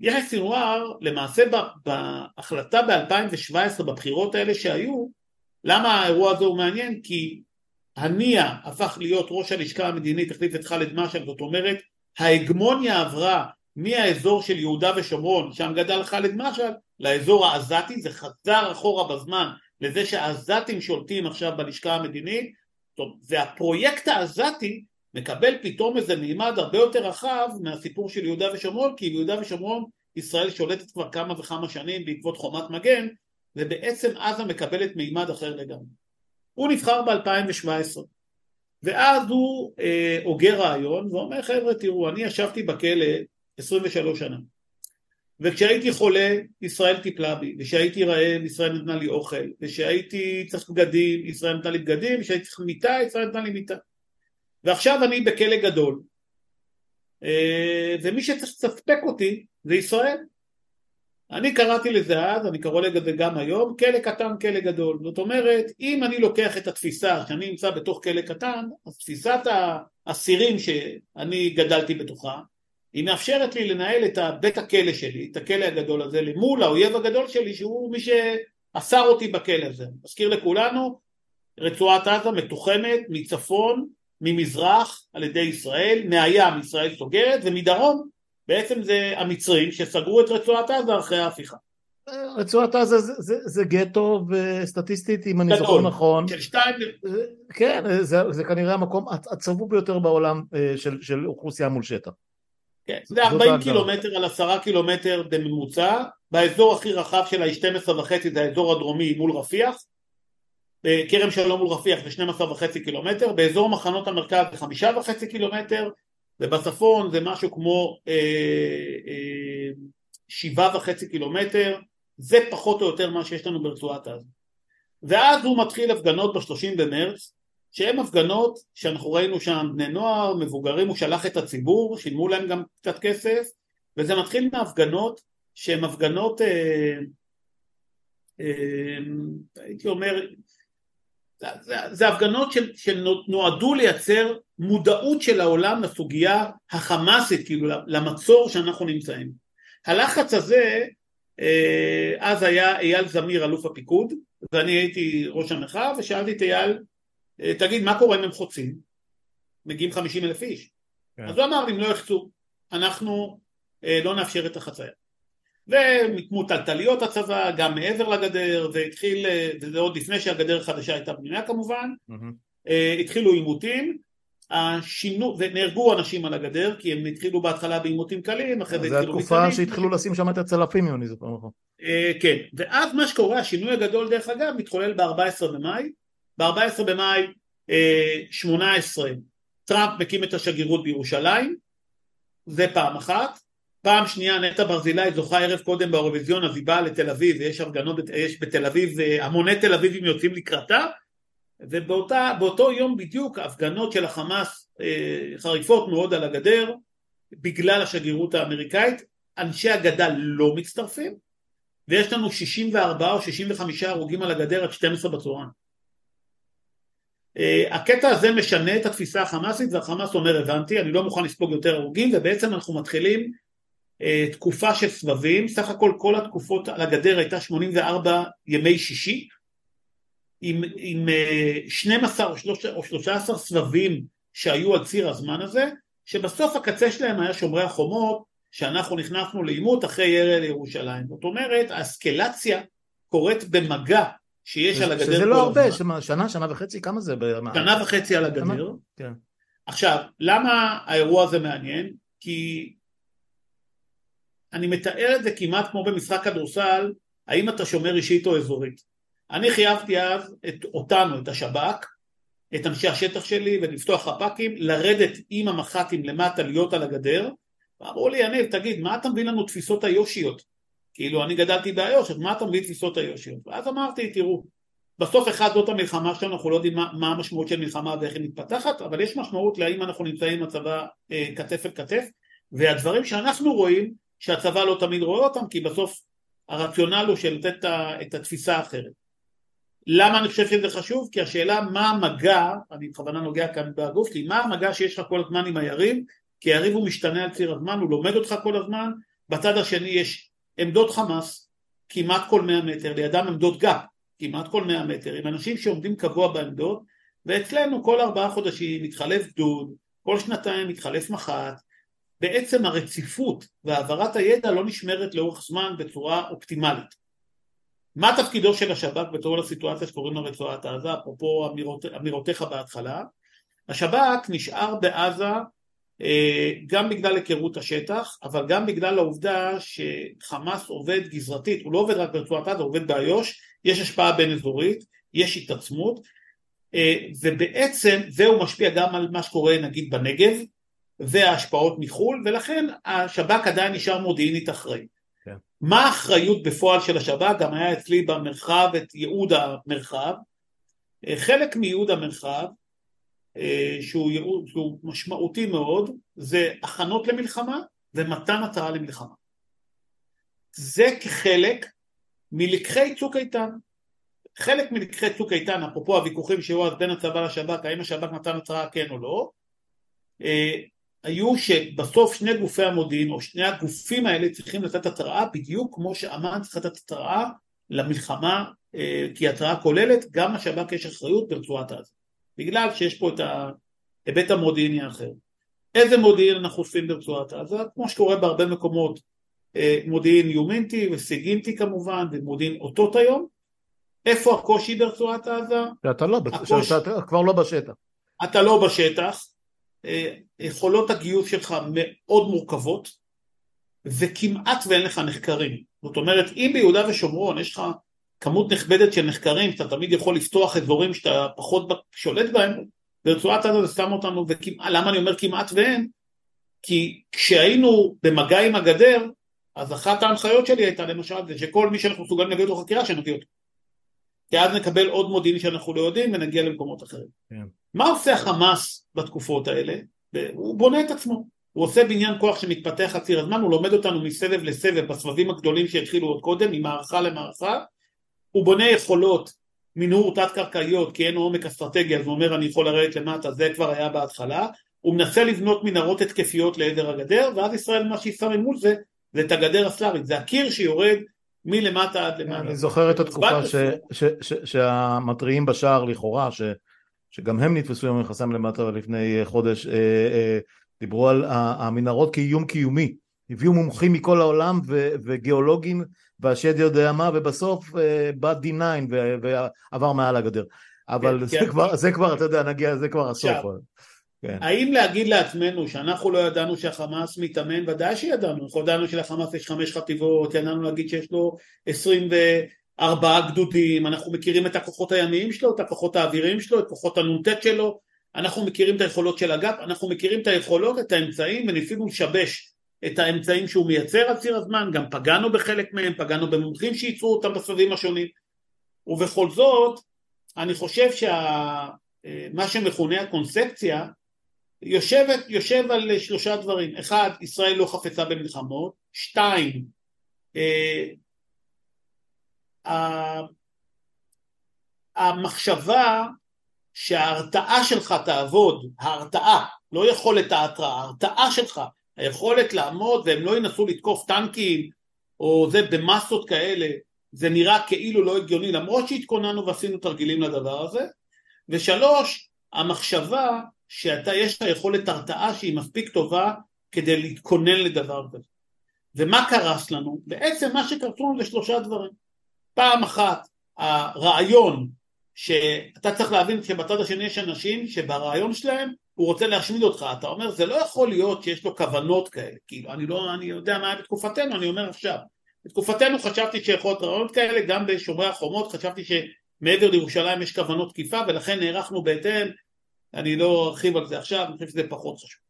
Speaker 2: יחיא סינואר למעשה בהחלטה ב-2017 בבחירות האלה שהיו, למה האירוע הזה הוא מעניין? כי הנייה הפך להיות ראש הלשכה המדינית, החליף את ח'אלד משעל, זאת אומרת ההגמוניה עברה מהאזור של יהודה ושומרון, שם גדל ח'אלד משעל, לאזור העזתי, זה חזר אחורה בזמן לזה שהעזתים שולטים עכשיו בלשכה המדינית טוב, והפרויקט העזתי מקבל פתאום איזה מימד הרבה יותר רחב מהסיפור של יהודה ושומרון, כי ביהודה ושומרון ישראל שולטת כבר כמה וכמה שנים בעקבות חומת מגן, ובעצם עזה מקבלת מימד אחר לגמרי. הוא נבחר ב-2017, ואז הוא אה, רעיון ואומר חבר'ה תראו אני ישבתי בכלא 23 שנה וכשהייתי חולה ישראל טיפלה בי, וכשהייתי רעב ישראל נתנה לי אוכל, וכשהייתי צריך בגדים ישראל נתנה לי בגדים, וכשהייתי צריך מיטה ישראל נתנה לי מיטה. ועכשיו אני בכלא גדול, אה, ומי שצריך לספק אותי זה ישראל. אני קראתי לזה אז, אני קורא לזה גם היום, כלא קטן, כלא גדול. זאת אומרת, אם אני לוקח את התפיסה שאני נמצא בתוך כלא קטן, אז תפיסת האסירים שאני גדלתי בתוכה, היא מאפשרת לי לנהל את בית הכלא שלי, את הכלא הגדול הזה, למול האויב הגדול שלי, שהוא מי שאסר אותי בכלא הזה. מזכיר לכולנו, רצועת עזה מתוחמת מצפון, ממזרח על ידי ישראל, מהים ישראל סוגרת, ומדרום בעצם זה המצרים שסגרו את רצועת עזה אחרי ההפיכה.
Speaker 1: רצועת עזה זה, זה, זה גטו וסטטיסטית אם אני זוכר נכון.
Speaker 2: של שתיים.
Speaker 1: כן, זה, זה כנראה המקום הצבוב ביותר בעולם אה, של, של אוכלוסייה מול שטח.
Speaker 2: כן, זה 40 קילומטר על 10 קילומטר בממוצע, באזור הכי רחב שלה היא 12 וחצי, זה האזור הדרומי מול רפיח, בכרם שלום מול רפיח זה 12 וחצי קילומטר, באזור מחנות המרכז זה 5 וחצי קילומטר, ובצפון זה משהו כמו אה, אה, שבעה וחצי קילומטר, זה פחות או יותר מה שיש לנו ברצועת עזה. ואז הוא מתחיל הפגנות ב-30 במרץ, שהן הפגנות שאנחנו ראינו שם בני נוער, מבוגרים, הוא שלח את הציבור, שילמו להם גם קצת כסף, וזה מתחיל מהפגנות שהן הפגנות, אה, אה, הייתי אומר, זה, זה, זה הפגנות שנועדו לייצר מודעות של העולם לסוגיה החמאסית, כאילו למצור שאנחנו נמצאים. הלחץ הזה, אה, אז היה אייל זמיר אלוף הפיקוד, ואני הייתי ראש המחאה, ושאלתי את אייל, תגיד, מה קורה אם הם חוצים? מגיעים 50 אלף איש. כן. אז הוא אמר אם לא יחצו, אנחנו אה, לא נאפשר את החצייה. ומיקמו טלטליות הצבא, גם מעבר לגדר, והתחיל, וזה עוד לפני שהגדר החדשה הייתה בנייה כמובן, mm-hmm. התחילו עימותים, השינו, ונהרגו אנשים על הגדר, כי הם התחילו בהתחלה בעימותים קלים, אחרי זה
Speaker 1: התחילו. זה התקופה שהתחילו לשים שם את הצלפים, אם אני זוכר נכון.
Speaker 2: כן, ואז מה שקורה, השינוי הגדול דרך אגב, מתחולל ב-14 במאי, ב-14 במאי 18 טראמפ מקים את השגרירות בירושלים, זה פעם אחת, פעם שנייה נטע ברזילי זוכה ערב קודם באירוויזיון אז היא באה לתל אביב ויש הפגנות, יש בתל אביב, אה, המוני תל אביבים יוצאים לקראתה. ובאותו יום בדיוק הפגנות של החמאס אה, חריפות מאוד על הגדר בגלל השגרירות האמריקאית, אנשי הגדה לא מצטרפים ויש לנו 64 או 65 הרוגים על הגדר עד 12 בצהריים. אה, הקטע הזה משנה את התפיסה החמאסית והחמאס אומר הבנתי אני לא מוכן לספוג יותר הרוגים ובעצם אנחנו מתחילים אה, תקופה של סבבים, סך הכל כל התקופות על הגדר הייתה 84 ימי שישי, עם, עם 12 אה, או 13 סבבים שהיו על ציר הזמן הזה, שבסוף הקצה שלהם היה שומרי החומות, שאנחנו נכנסנו לעימות אחרי ירי לירושלים. זאת אומרת, האסקלציה קורית במגע שיש על הגדר
Speaker 1: שזה לא הרבה, שמה, שנה, שנה וחצי, כמה זה?
Speaker 2: שנה וחצי על הגדר. כן. עכשיו, למה האירוע הזה מעניין? כי אני מתאר את זה כמעט כמו במשחק כדורסל, האם אתה שומר אישית או אזורית. אני חייבתי אז את אותנו, את השב"כ, את אנשי השטח שלי ולפתוח חפ"קים, לרדת עם המח"טים למטה להיות על הגדר, ואמרו לי, יניב, תגיד, מה אתה מביא לנו תפיסות היושיות? כאילו, אני גדלתי באיו"ש, אז מה אתה מביא תפיסות היושיות? ואז אמרתי, תראו, בסוף אחד זאת המלחמה שלנו, אנחנו לא יודעים מה, מה המשמעות של מלחמה ואיך היא מתפתחת, אבל יש משמעות להאם אנחנו נמצאים עם הצבא אה, כתף אל כתף, והדברים שאנחנו רואים שהצבא לא תמיד רואה אותם, כי בסוף הרציונל הוא של לתת את התפיסה האחרת. למה אני חושב שזה חשוב? כי השאלה מה המגע, אני בכוונה נוגע כאן בגוף שלי, מה המגע שיש לך כל הזמן עם היריב, כי היריב הוא משתנה על ציר הזמן, הוא לומד אותך כל הזמן, בצד השני יש עמדות חמאס, כמעט כל מאה מטר, לידם עמדות גאפ, כמעט כל מאה מטר, עם אנשים שעומדים קבוע בעמדות, ואצלנו כל ארבעה חודשים מתחלף גדוד, כל שנתיים מתחלף מח"ט, בעצם הרציפות והעברת הידע לא נשמרת לאורך זמן בצורה אופטימלית. מה תפקידו של השב"כ בתור לסיטואציה שקוראים לה רצועת עזה, אפרופו אמירות, אמירותיך בהתחלה? השב"כ נשאר בעזה גם בגלל היכרות השטח, אבל גם בגלל העובדה שחמאס עובד גזרתית, הוא לא עובד רק ברצועת עזה, הוא עובד באיו"ש, יש השפעה בין אזורית, יש התעצמות, אה, ובעצם זהו משפיע גם על מה שקורה נגיד בנגב, וההשפעות מחו"ל, ולכן השב"כ עדיין נשאר מודיעינית אחראי. כן. מה האחריות בפועל של השב"כ, גם היה אצלי במרחב את ייעוד המרחב, אה, חלק מייעוד המרחב אה, שהוא, ייעוד, שהוא משמעותי מאוד זה הכנות למלחמה ומתן התראה למלחמה. זה כחלק מלקחי צוק איתן. חלק מלקחי צוק איתן, אפרופו הוויכוחים שהיו אז בין הצבא לשב"כ, האם השב"כ נתן התראה כן או לא, אה, היו שבסוף שני גופי המודיעין או שני הגופים האלה צריכים לתת התראה בדיוק כמו שאמ"ן צריך לתת התראה למלחמה אה, כי התראה כוללת גם לשב"כ יש אחריות ברצועת עזה בגלל שיש פה את ההיבט המודיעיני האחר איזה מודיעין אנחנו עושים ברצועת עזה כמו שקורה בהרבה מקומות אה, מודיעין יומנטי וסיגינטי כמובן ומודיעין אותות היום איפה הקושי ברצועת עזה?
Speaker 1: שאתה לא, הקוש... שאתה כבר לא בשטח
Speaker 2: אתה לא בשטח אה, יכולות הגיוס שלך מאוד מורכבות וכמעט ואין לך נחקרים. זאת אומרת, אם ביהודה ושומרון יש לך כמות נכבדת של נחקרים, שאתה תמיד יכול לפתוח אזורים שאתה פחות שולט בהם, ברצועת עזה זה שם אותנו, וכמעט, למה אני אומר כמעט ואין? כי כשהיינו במגע עם הגדר, אז אחת ההנחיות שלי הייתה למשל זה שכל מי שאנחנו מסוגלים להביא אותו חקירה שנביא אותו. כי אז נקבל עוד מודיעין שאנחנו לא יודעים ונגיע למקומות אחרים. Yeah. כן. מה עושה החמאס בתקופות האלה? הוא בונה את עצמו. הוא עושה בניין כוח שמתפתח על ציר הזמן, הוא לומד אותנו מסבב לסבב בסבבים הגדולים שהתחילו עוד קודם, ממערכה למערכה, הוא בונה יכולות מנהור תת-קרקעיות כי אין עומק אסטרטגי, אז הוא אומר אני יכול לרדת למטה, זה כבר היה בהתחלה, הוא מנסה לבנות מנהרות התקפיות לעדר הגדר, ואז ישראל מה שהיא שמה מול זה, זה את הגדר הסלארית, זה הקיר שיורד מלמטה עד למטה.
Speaker 1: אני זוכר את התקופה שהמתריעים בשער לכאורה, ש... שגם הם נתפסו עם המכסיים למטה לפני חודש, אה, אה, דיברו על המנהרות כאיום קיומי, הביאו מומחים מכל העולם ו, וגיאולוגים והשד יודע מה, ובסוף אה, בא D9 ועבר מעל הגדר. אבל כן, זה, כן. כבר, זה כבר, אתה יודע, נגיע, זה כבר הסוף.
Speaker 2: כן. האם להגיד לעצמנו שאנחנו לא ידענו שהחמאס מתאמן? ודאי שידענו, אנחנו ידענו שלחמאס יש חמש חטיבות, ידענו להגיד שיש לו עשרים וארבעה גדודים, אנחנו מכירים את הכוחות הימיים שלו, את הכוחות האוויריים שלו, את כוחות הנ"ט שלו, אנחנו מכירים את היכולות של אג"פ, אנחנו מכירים את היכולות, את האמצעים, וניסינו לשבש את האמצעים שהוא מייצר על ציר הזמן, גם פגענו בחלק מהם, פגענו במומחים שייצרו אותם בסבבים השונים, ובכל זאת, אני חושב שמה שה... שמכונה הקונספציה יושבת, יושב על שלושה דברים, אחד, ישראל לא חפצה במלחמות, שתיים, אה, המחשבה שההרתעה שלך תעבוד, ההרתעה, לא יכולת ההתראה, ההרתעה שלך, היכולת לעמוד והם לא ינסו לתקוף טנקים או זה במסות כאלה, זה נראה כאילו לא הגיוני למרות שהתכוננו ועשינו תרגילים לדבר הזה, ושלוש, המחשבה שאתה יש לך יכולת הרתעה שהיא מספיק טובה כדי להתכונן לדבר כזה. ומה קרס לנו? בעצם מה שקרסו לנו זה שלושה דברים. פעם אחת הרעיון שאתה צריך להבין שבצד השני יש אנשים שברעיון שלהם הוא רוצה להשמיד אותך, אתה אומר זה לא יכול להיות שיש לו כוונות כאלה, כאילו אני לא, אני יודע מה היה בתקופתנו, אני אומר עכשיו, בתקופתנו חשבתי שיכול להיות רעיונות כאלה, גם בשומרי החומות חשבתי שמעבר לירושלים יש כוונות תקיפה ולכן נערכנו בהתאם, אני לא ארחיב על זה עכשיו, אני חושב שזה פחות חשוב.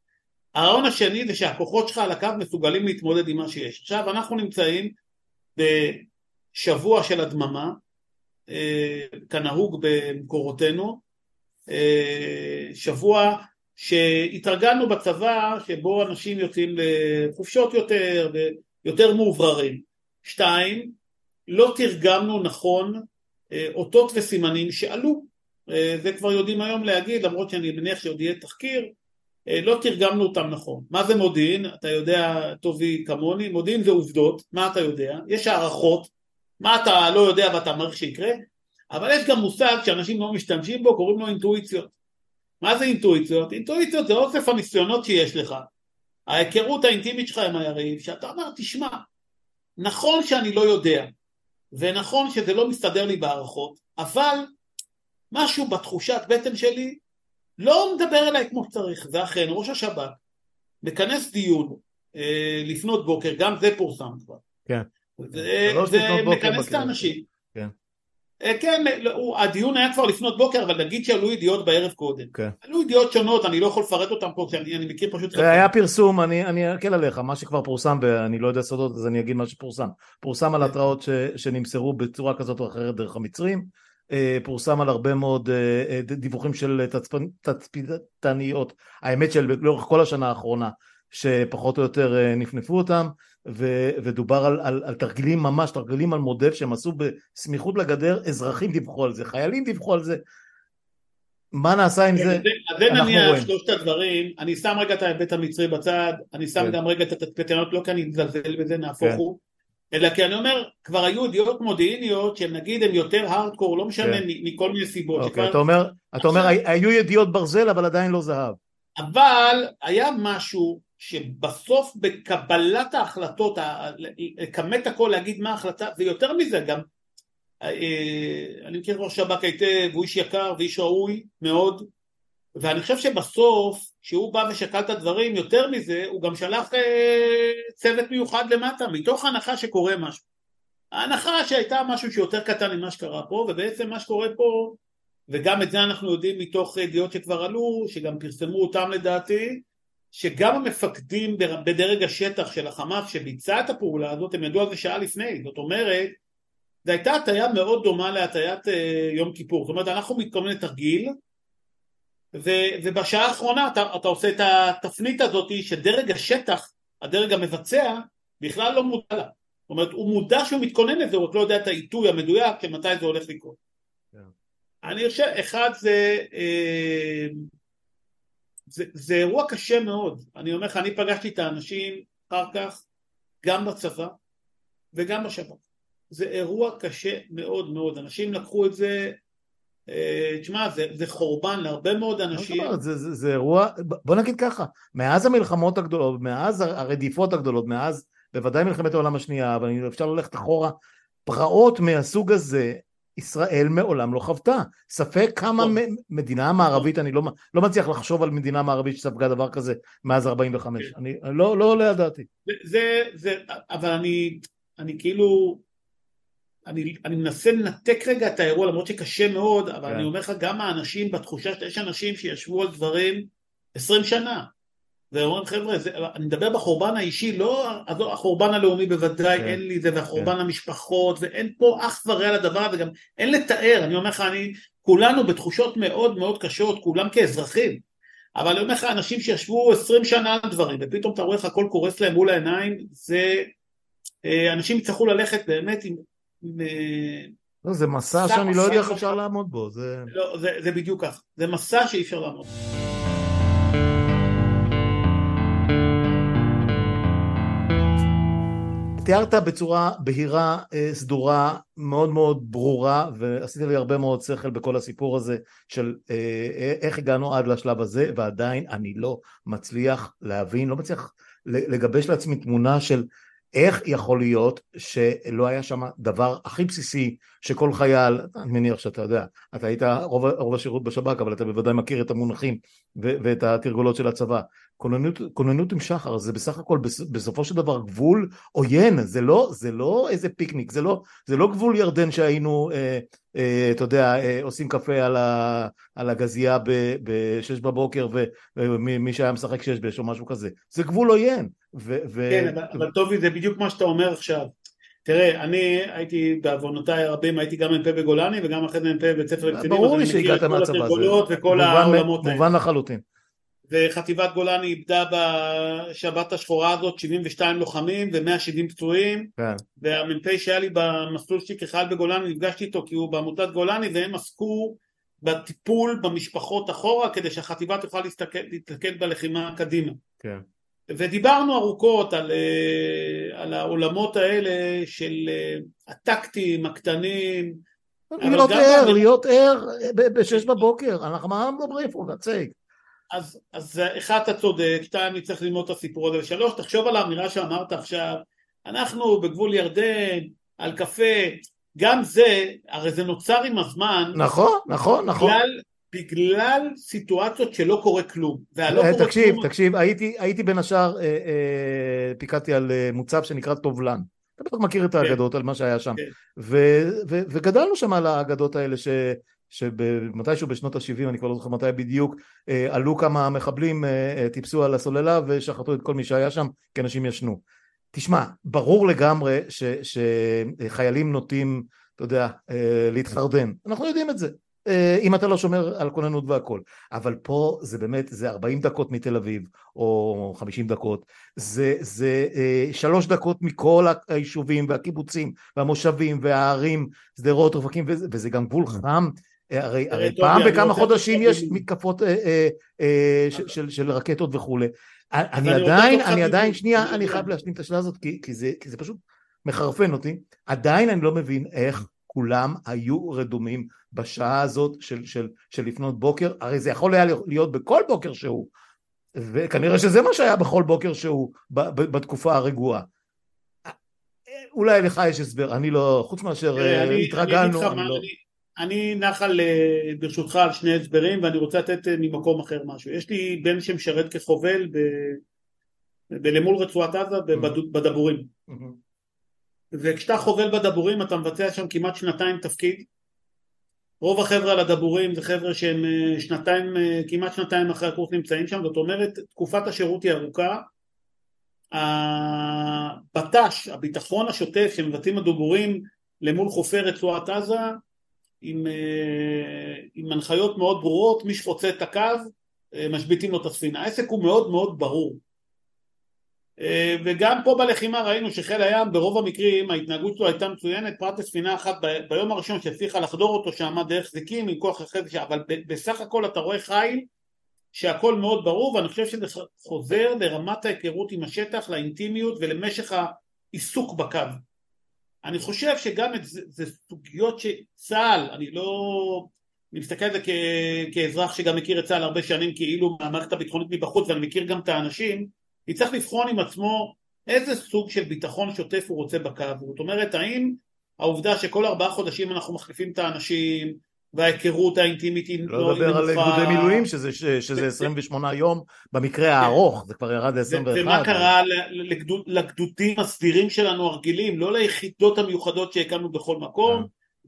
Speaker 2: הרעיון השני זה שהכוחות שלך על הקו מסוגלים להתמודד עם מה שיש. עכשיו אנחנו נמצאים בשבוע של הדממה, כנהוג במקורותינו, אה, שבוע שהתרגלנו בצבא שבו אנשים יוצאים לחופשות יותר ויותר מאובררים. שתיים, לא תרגמנו נכון אה, אותות וסימנים שעלו, זה כבר יודעים היום להגיד למרות שאני מניח שעוד יהיה תחקיר, לא תרגמנו אותם נכון. מה זה מודיעין? אתה יודע טובי כמוני, מודיעין זה עובדות, מה אתה יודע? יש הערכות, מה אתה לא יודע ואתה מעריך שיקרה, אבל יש גם מושג שאנשים לא משתמשים בו, קוראים לו אינטואיציות. מה זה אינטואיציות? אינטואיציות זה אוסף הניסיונות שיש לך, ההיכרות האינטימית שלך עם היריב, שאתה אומר, תשמע, נכון שאני לא יודע, ונכון שזה לא מסתדר לי בהערכות, אבל משהו בתחושת בטן שלי לא מדבר אליי כמו שצריך, ואכן ראש השב"כ מכנס דיון אה, לפנות בוקר, גם זה פורסם כבר.
Speaker 1: כן.
Speaker 2: זה, זה מכנס את האנשים. כן. אה, כן, לא, הדיון היה כבר לפנות בוקר, אבל נגיד שעלו ידיעות בערב קודם.
Speaker 1: כן.
Speaker 2: עלו ידיעות שונות, אני לא יכול לפרט אותן פה, כי אני, אני מכיר פשוט...
Speaker 1: זה היה פרסום, אני, אני אקל עליך, מה שכבר פורסם, ואני לא יודע סודות, אז אני אגיד מה שפורסם. פורסם על התראות ש, שנמסרו בצורה כזאת או אחרת דרך המצרים, אה, פורסם על הרבה מאוד אה, דיווחים של תצפיתניות, האמת שלאורך כל השנה האחרונה, שפחות או יותר נפנפו אותם, ו, ודובר על, על, על תרגילים ממש, תרגילים על מודל שהם עשו בסמיכות לגדר, אזרחים דיווחו על זה, חיילים דיווחו על זה, מה נעשה עם זה?
Speaker 2: אז זה נניח שלושת הדברים, אני שם רגע את ההיבט המצרי בצד, אני שם כן. גם רגע את התצפיתניות, לא כי אני מזלזל בזה, נהפוך כן. הוא, אלא כי אני אומר, כבר היו ידיעות מודיעיניות שנגיד הן יותר הארדקור, לא משנה כן. מכל מיני סיבות.
Speaker 1: אוקיי, אתה אומר, אתה אומר, היו ידיעות ברזל אבל עדיין לא זהב.
Speaker 2: אבל היה משהו שבסוף בקבלת ההחלטות, לכמת הכל, להגיד מה ההחלטה, ויותר מזה גם, אה, אני מכיר ראש שב"כ היטב, הוא איש יקר ואיש ראוי מאוד, ואני חושב שבסוף, כשהוא בא ושקל את הדברים, יותר מזה, הוא גם שלח אה, צוות מיוחד למטה, מתוך הנחה שקורה משהו. ההנחה שהייתה משהו שיותר קטן ממה שקרה פה, ובעצם מה שקורה פה, וגם את זה אנחנו יודעים מתוך ידיעות שכבר עלו, שגם פרסמו אותם לדעתי, שגם המפקדים בדרג השטח של החמאס שביצע את הפעולה הזאת הם ידעו על זה שעה לפני זאת אומרת זו הייתה הטיה מאוד דומה להטיית אה, יום כיפור זאת אומרת אנחנו מתכוננים לתרגיל ו- ובשעה האחרונה אתה, אתה עושה את התפנית הזאת שדרג השטח הדרג המבצע בכלל לא מודע לה זאת אומרת הוא מודע שהוא מתכונן לזה הוא רק לא יודע את העיתוי המדויק של מתי זה הולך לקרות yeah. כן. אני חושב אחד זה אה, זה, זה אירוע קשה מאוד. אני אומר לך, אני פגשתי את האנשים אחר כך, גם בצבא וגם בשב"כ. זה אירוע קשה מאוד מאוד. אנשים לקחו את זה, אה, תשמע, זה, זה חורבן להרבה מאוד אנשים.
Speaker 1: זה, זה, זה, זה אירוע, בוא נגיד ככה, מאז המלחמות הגדולות, מאז הרדיפות הגדולות, מאז בוודאי מלחמת העולם השנייה, אבל אפשר ללכת אחורה, פרעות מהסוג הזה ישראל מעולם לא חוותה. ספק כמה מ- מדינה מערבית, אני לא, לא מצליח לחשוב על מדינה מערבית שספגה דבר כזה מאז 45. כן. אני לא, לא עולה על דעתי.
Speaker 2: זה, זה, זה, אבל אני, אני כאילו, אני, אני מנסה לנתק רגע את האירוע למרות שקשה מאוד, אבל כן. אני אומר לך גם האנשים בתחושה שיש אנשים שישבו על דברים 20 שנה. ואומרים חבר'ה, זה, אני מדבר בחורבן האישי, לא החורבן הלאומי בוודאי, כן, אין לי זה, והחורבן כן. המשפחות, ואין פה אח ורע לדבר, וגם אין לתאר, אני אומר לך, אני, כולנו בתחושות מאוד מאוד קשות, כולם כאזרחים, אבל אני אומר לך, אנשים שישבו עשרים שנה על דברים, ופתאום אתה רואה איך הכל קורס להם מול העיניים, זה, אה, אנשים יצטרכו ללכת באמת עם... עם
Speaker 1: אה, לא, זה מסע שאני לא יודע איך אפשר לעמוד בו, זה...
Speaker 2: לא, זה, זה בדיוק כך, זה מסע שאי אפשר לעמוד בו.
Speaker 1: תיארת בצורה בהירה, אה, סדורה, מאוד מאוד ברורה, ועשית לי הרבה מאוד שכל בכל הסיפור הזה של אה, אה, איך הגענו עד לשלב הזה, ועדיין אני לא מצליח להבין, לא מצליח לגבש לעצמי תמונה של איך יכול להיות שלא היה שם דבר הכי בסיסי שכל חייל, אני מניח שאתה יודע, אתה היית רוב, רוב השירות בשב"כ אבל אתה בוודאי מכיר את המונחים ואת התרגולות של הצבא, כוננות, כוננות עם שחר זה בסך הכל בסופו של דבר גבול עוין, זה לא, זה לא איזה פיקניק, זה לא, זה לא גבול ירדן שהיינו, אה, אה, אתה יודע, אה, עושים קפה על, ה, על הגזייה בשש בבוקר ומי שהיה משחק שש בש או משהו כזה, זה גבול עוין.
Speaker 2: ו, ו... כן, אבל, אבל טובי זה בדיוק מה שאתה אומר עכשיו. תראה, אני הייתי בעוונותיי הרבים, הייתי גם מ"פ בגולני וגם אחרי זה מ"פ בבית ספר לקצינים,
Speaker 1: ברור לי שהגעת מהצבא,
Speaker 2: זה וכל העולמות.
Speaker 1: מובן לחלוטין.
Speaker 2: וחטיבת גולני איבדה בשבת השחורה הזאת 72 לוחמים ו-170 פצועים. כן. והמ"פ שהיה לי במסלול שלי כחייל בגולני נפגשתי איתו כי הוא בעמותת גולני והם עסקו בטיפול במשפחות אחורה כדי שהחטיבה תוכל להתלכד בלחימה קדימה. כן. ודיברנו ארוכות על, אה, על העולמות האלה של אה, הטקטים הקטנים.
Speaker 1: להיות ער, להיות ער בשש בבוקר, אנחנו מה מדברים פה, נציג
Speaker 2: אז, אז אחד אתה צודק, שתיים אני צריך ללמוד את הסיפור הזה, ושלוש תחשוב על האמירה שאמרת עכשיו, אנחנו בגבול ירדן, על קפה, גם זה, הרי זה נוצר עם הזמן,
Speaker 1: נכון, נכון, נכון,
Speaker 2: בגלל, בגלל סיטואציות שלא קורה כלום,
Speaker 1: והלא קורה תקשיב, כלום... תקשיב, הייתי, הייתי בין השאר, אה, אה, פיקדתי על אה, מוצב שנקרא טובלן, אתה בטח מכיר את האגדות על מה שהיה שם.
Speaker 2: כן.
Speaker 1: ו- ו- וגדלנו שם על האגדות האלה ש... שמתישהו בשנות ה-70, אני כבר לא זוכר מתי בדיוק, אה, עלו כמה מחבלים, אה, אה, טיפסו על הסוללה ושחטו את כל מי שהיה שם, כי אנשים ישנו. תשמע, ברור לגמרי ש, שחיילים נוטים, אתה יודע, להתחרדן. אנחנו יודעים את זה. אם אתה לא שומר על כוננות והכל. אבל פה זה באמת, זה 40 דקות מתל אביב, או 50 דקות. זה, זה שלוש דקות מכל היישובים והקיבוצים והמושבים והערים, שדרות, אופקים, וזה, וזה גם גבול חם. הרי, הרי פעם בכמה חודשים יש מתקפות של, של, של רקטות וכולי. אני עדיין, אני עדיין, שנייה, אני חייב להשלים את השאלה הזאת, כי, כי, זה, כי זה פשוט מחרפן אותי. עדיין אני לא מבין איך כולם היו רדומים בשעה הזאת של, של, של לפנות בוקר, הרי זה יכול היה להיות בכל בוקר שהוא, וכנראה שזה מה שהיה בכל בוקר שהוא בתקופה הרגועה. אולי לך יש הסבר, אני לא, חוץ מאשר אה, התרגלנו,
Speaker 2: אני, אני לא... אני, נח על, אה, ברשותך על שני הסברים ואני רוצה לתת אה, ממקום אחר משהו. יש לי בן שמשרת כחובל ב... בלמול רצועת עזה mm-hmm. בדבורים. Mm-hmm. וכשאתה חובל בדבורים אתה מבצע שם כמעט שנתיים תפקיד. רוב החבר'ה על הדבורים זה חבר'ה שהם אה, שנתיים, כמעט שנתיים אחרי הקורס נמצאים שם, זאת אומרת תקופת השירות היא ארוכה. הבט"ש, הביטחון השוטף שמבצעים הדבורים למול חופי רצועת עזה עם, אה, עם הנחיות מאוד ברורות, מי שחוצה את הקו אה, משביתים לו את הספינה. העסק הוא מאוד מאוד ברור. אה, וגם פה בלחימה ראינו שחיל הים ברוב המקרים ההתנהגות שלו הייתה מצוינת פרט לספינה אחת ביום הראשון שהצליחה לחדור אותו שעמד דרך זיקים עם כוח אחרי זה אבל בסך הכל אתה רואה חיל שהכל מאוד ברור ואני חושב שזה חוזר לרמת ההיכרות עם השטח, לאינטימיות ולמשך העיסוק בקו אני חושב שגם את זה, זה סוגיות שצה"ל, אני לא... אני מסתכל על זה כ, כאזרח שגם מכיר את צה"ל הרבה שנים כאילו מהמערכת הביטחונית מבחוץ ואני מכיר גם את האנשים, יצטרך לבחון עם עצמו איזה סוג של ביטחון שוטף הוא רוצה בקו. זאת אומרת, האם העובדה שכל ארבעה חודשים אנחנו מחליפים את האנשים, וההיכרות האינטימית היא
Speaker 1: לא נמוכה. לא לדבר על גדודי מילואים שזה, שזה 28 יום במקרה כן. הארוך, זה כבר ירד ל-21.
Speaker 2: ומה קרה לגדוד, לגדודים הסדירים שלנו הרגילים, לא ליחידות המיוחדות שהקמנו בכל מקום,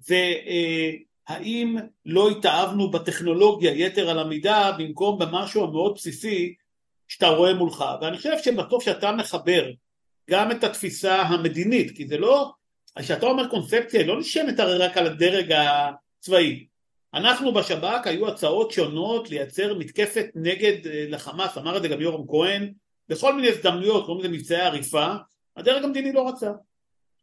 Speaker 2: והאם אה, לא התאהבנו בטכנולוגיה יתר על המידה במקום במשהו המאוד בסיסי שאתה רואה מולך. ואני חושב שבסוף שאתה מחבר גם את התפיסה המדינית, כי זה לא, כשאתה אומר קונספציה, היא לא נשענת הרי רק על הדרג הצבאי. אנחנו בשב"כ היו הצעות שונות לייצר מתקפת נגד אה, לחמאס, אמר את זה גם יורם כהן, בכל מיני הזדמנויות, כל מיני מבצעי עריפה, הדרג המדיני לא רצה.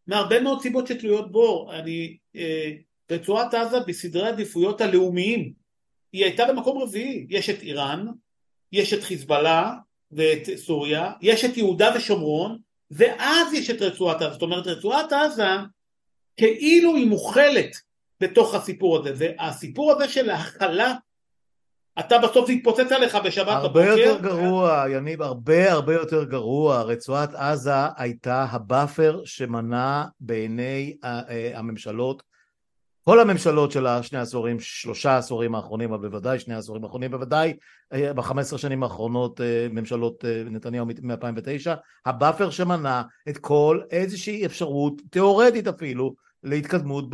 Speaker 2: מהרבה מאוד סיבות שתלויות בו, אני, אה, רצועת עזה בסדרי עדיפויות הלאומיים, היא הייתה במקום רביעי, יש את איראן, יש את חיזבאללה ואת סוריה, יש את יהודה ושומרון, ואז יש את רצועת עזה, זאת אומרת רצועת עזה כאילו היא מוכלת בתוך הסיפור הזה, והסיפור הזה של ההכלה אתה בסוף זה יתפוצץ עליך בשבת
Speaker 1: הרבה בבוקר. יותר גרוע, יניב, הרבה הרבה יותר גרוע. רצועת עזה הייתה ה buffer שמנע בעיני אה, הממשלות, כל הממשלות של השני העשורים, שלושה עשורים האחרונים, אבל בוודאי שני העשורים האחרונים, בוודאי אה, בחמש עשרה שנים האחרונות, אה, ממשלות נתניהו מ-2009, ה buffer שמנע את כל איזושהי אפשרות, תיאורטית אפילו, להתקדמות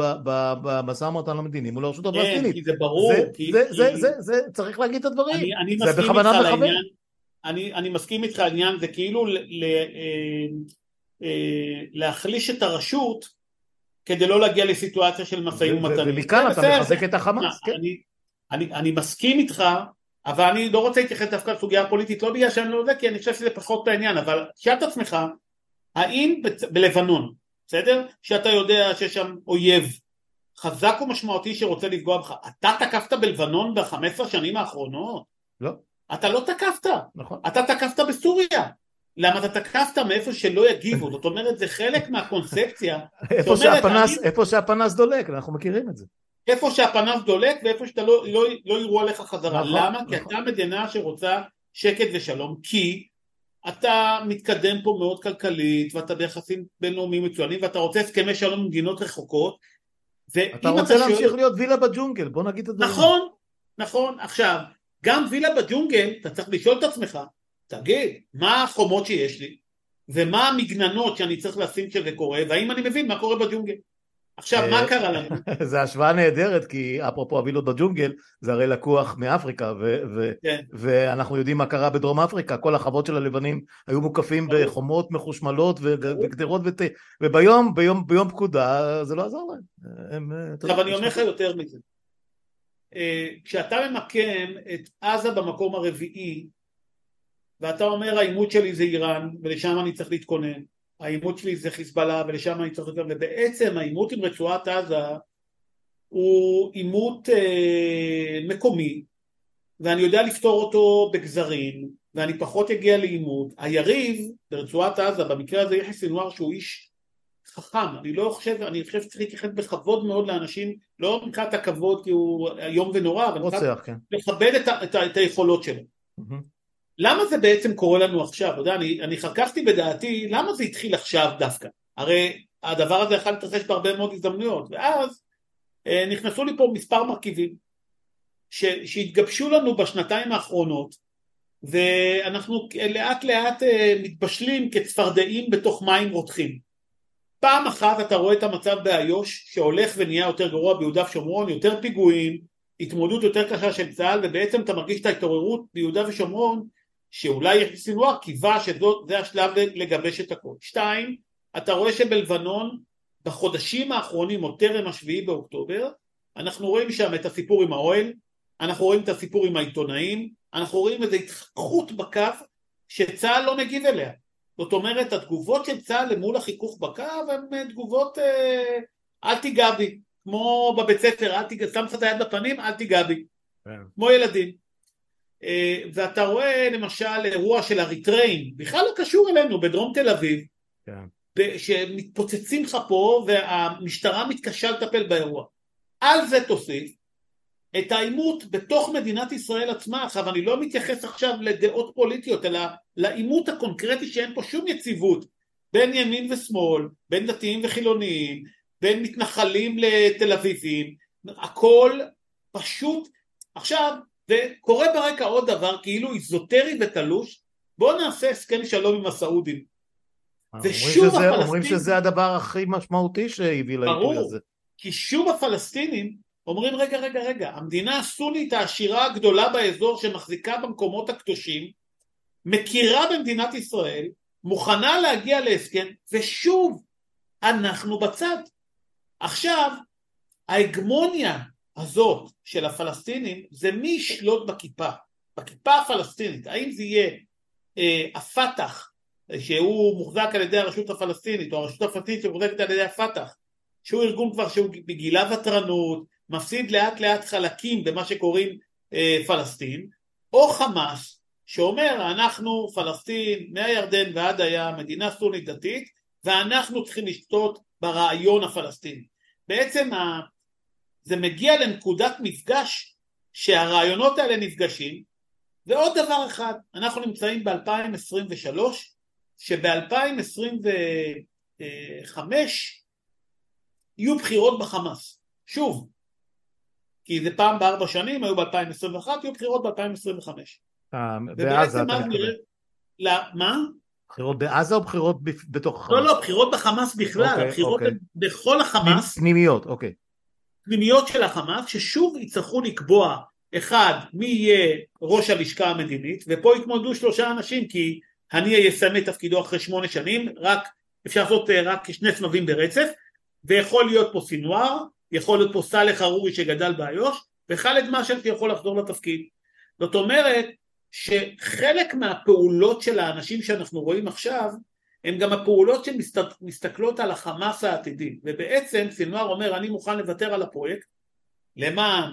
Speaker 1: במשא ומתן המדיני מול הרשות הפלסטינית.
Speaker 2: כן, כי זה ברור.
Speaker 1: זה, כי, זה, כי... זה, זה, זה, זה, צריך להגיד את הדברים. אני, אני זה בכוונה מכוון.
Speaker 2: אני, אני מסכים איתך העניין, זה כאילו ל, ל, אה, אה, להחליש את הרשות כדי לא להגיע לסיטואציה של משאים ומתנים.
Speaker 1: ומכאן אתה מחזק את החמאס, כן.
Speaker 2: אני, אני, אני מסכים איתך, אבל אני לא רוצה להתייחס דווקא לסוגיה הפוליטית, לא בגלל שאני לא יודע, כי אני חושב שזה פחות העניין, אבל תשאל את עצמך, האם בלבנון, בסדר? שאתה יודע שיש שם אויב חזק ומשמעותי שרוצה לפגוע בך. אתה תקפת בלבנון בחמש עשרה שנים האחרונות?
Speaker 1: לא.
Speaker 2: אתה לא תקפת.
Speaker 1: נכון.
Speaker 2: אתה תקפת בסוריה. למה אתה תקפת מאיפה שלא יגיבו, זאת אומרת זה חלק מהקונספציה.
Speaker 1: איפה, שהפנס, אני... איפה שהפנס דולק, אנחנו מכירים את זה.
Speaker 2: איפה שהפנס דולק ואיפה שאתה לא, לא, לא יראו עליך חזרה. נכון, למה? נכון. כי אתה מדינה שרוצה שקט ושלום, כי אתה מתקדם פה מאוד כלכלית ואתה ביחסים בינלאומיים מצוינים ואתה רוצה הסכמי שלום עם מדינות רחוקות
Speaker 1: אתה רוצה להמשיך שואל... להיות וילה בג'ונגל, בוא נגיד את הדברים.
Speaker 2: נכון, נכון. עכשיו, גם וילה בג'ונגל, אתה צריך לשאול את עצמך, תגיד, מה החומות שיש לי? ומה המגננות שאני צריך לשים כשזה קורה, והאם אני מבין מה קורה בג'ונגל. עכשיו, מה קרה לנו?
Speaker 1: זה השוואה נהדרת, כי אפרופו הווילות בג'ונגל, זה הרי לקוח מאפריקה, ו- ו- כן. ואנחנו יודעים מה קרה בדרום אפריקה, כל החוות של הלבנים היו מוקפים בחומות מחושמלות וגדרות, ות- וביום ביום, ביום פקודה זה לא עזר להם.
Speaker 2: עכשיו אני אומר לך יותר מזה. אה, כשאתה ממקם את עזה במקום הרביעי, ואתה אומר העימות שלי זה איראן, ולשם אני צריך להתכונן, העימות שלי זה חיזבאללה ולשם אני צריך להתכונן, ובעצם העימות עם רצועת עזה הוא עימות אה, מקומי, ואני יודע לפתור אותו בגזרים, ואני פחות אגיע לעימות. היריב ברצועת עזה, במקרה הזה יחיא סינואר שהוא איש חכם, אני לא חושב, אני חושב שצריך להתייחס בכבוד מאוד לאנשים, לא מבחינת הכבוד כי הוא איום ונורא, אבל
Speaker 1: רוצח, כן.
Speaker 2: לכבד את, את, את היכולות שלו. Mm-hmm. למה זה בעצם קורה לנו עכשיו? אתה יודע, אני, אני חככתי בדעתי, למה זה התחיל עכשיו דווקא? הרי הדבר הזה יכול להתרחש בהרבה מאוד הזדמנויות, ואז אה, נכנסו לי פה מספר מרכיבים ש, שהתגבשו לנו בשנתיים האחרונות, ואנחנו לאט לאט אה, מתבשלים כצפרדעים בתוך מים רותחים. פעם אחת אתה רואה את המצב באיו"ש שהולך ונהיה יותר גרוע ביהודה ושומרון, יותר פיגועים, התמודדות יותר קשה של צה"ל ובעצם אתה מרגיש את ההתעוררות ביהודה ושומרון שאולי סינואר קיווה שזה השלב לגבש את הכל. שתיים, אתה רואה שבלבנון בחודשים האחרונים או טרם השביעי באוקטובר אנחנו רואים שם את הסיפור עם האוהל, אנחנו רואים את הסיפור עם העיתונאים, אנחנו רואים איזו התחככות בקו שצה"ל לא מגיב אליה. זאת אומרת, התגובות של צה"ל למול החיכוך בקו הן אה, תגובות אה, אל תיגע בי, כמו בבית ספר, אל תיגע, שם לך את היד בפנים, אל תיגע בי, כן. כמו ילדים. אה, ואתה רואה למשל אירוע של אריתראים, בכלל לא קשור אלינו, בדרום תל אביב, כן. שמתפוצצים לך פה והמשטרה מתקשה לטפל באירוע. על זה תוסיף את העימות בתוך מדינת ישראל עצמה. עכשיו אני לא מתייחס עכשיו לדעות פוליטיות, אלא לעימות הקונקרטי שאין פה שום יציבות בין ימין ושמאל, בין דתיים וחילוניים, בין מתנחלים לתל אביבים, הכל פשוט. עכשיו, וקורה ברקע עוד דבר כאילו איזוטרי ותלוש, בואו נעשה הסכם שלום עם הסעודים.
Speaker 1: ושוב הפלסטינים... אומרים שזה הדבר הכי משמעותי שהביא לעיתוי הזה.
Speaker 2: כי שוב הפלסטינים אומרים רגע רגע רגע המדינה הסונית העשירה הגדולה באזור שמחזיקה במקומות הקדושים מכירה במדינת ישראל מוכנה להגיע להסכם ושוב אנחנו בצד עכשיו ההגמוניה הזאת של הפלסטינים זה מי ישלוט בכיפה? בכיפה הפלסטינית. האם זה יהיה אה, הפת"ח שהוא מוחזק על ידי הרשות הפלסטינית או הרשות הפלסטינית שמוחזקת על ידי הפת"ח? שהוא ארגון כבר שהוא בגילה ותרנות מפסיד לאט לאט חלקים במה שקוראים אה, פלסטין, או חמאס שאומר אנחנו פלסטין מהירדן ועד הים, מדינה סונית דתית, ואנחנו צריכים לשתות ברעיון הפלסטיני. בעצם ה... זה מגיע לנקודת מפגש שהרעיונות האלה נפגשים, ועוד דבר אחד, אנחנו נמצאים ב-2023, שב-2025 יהיו בחירות בחמאס. שוב, כי זה פעם בארבע שנים, היו ב-2021, יהיו בחירות ב-2025.
Speaker 1: אה, בעזה אתה מתכוון.
Speaker 2: מה?
Speaker 1: בחירות בעזה או בחירות בתוך החמאס?
Speaker 2: לא, לא, בחירות בחמאס בכלל, אוקיי, בחירות אוקיי. בכל החמאס.
Speaker 1: פנימיות, אוקיי.
Speaker 2: פנימיות של החמאס, ששוב יצטרכו לקבוע, אחד, מי יהיה ראש הלשכה המדינית, ופה יתמודדו שלושה אנשים, כי הנייה יסיים את תפקידו אחרי שמונה שנים, רק, אפשר לעשות אה, רק שני סבבים ברצף, ויכול להיות פה סינואר, יכול להיות פה סאלח ארורי שגדל באיו"ש, וחאלד משעל שיכול לחזור לתפקיד. זאת אומרת שחלק מהפעולות של האנשים שאנחנו רואים עכשיו הן גם הפעולות שמסתכלות על החמאס העתידי. ובעצם סינואר אומר אני מוכן לוותר על הפרויקט למען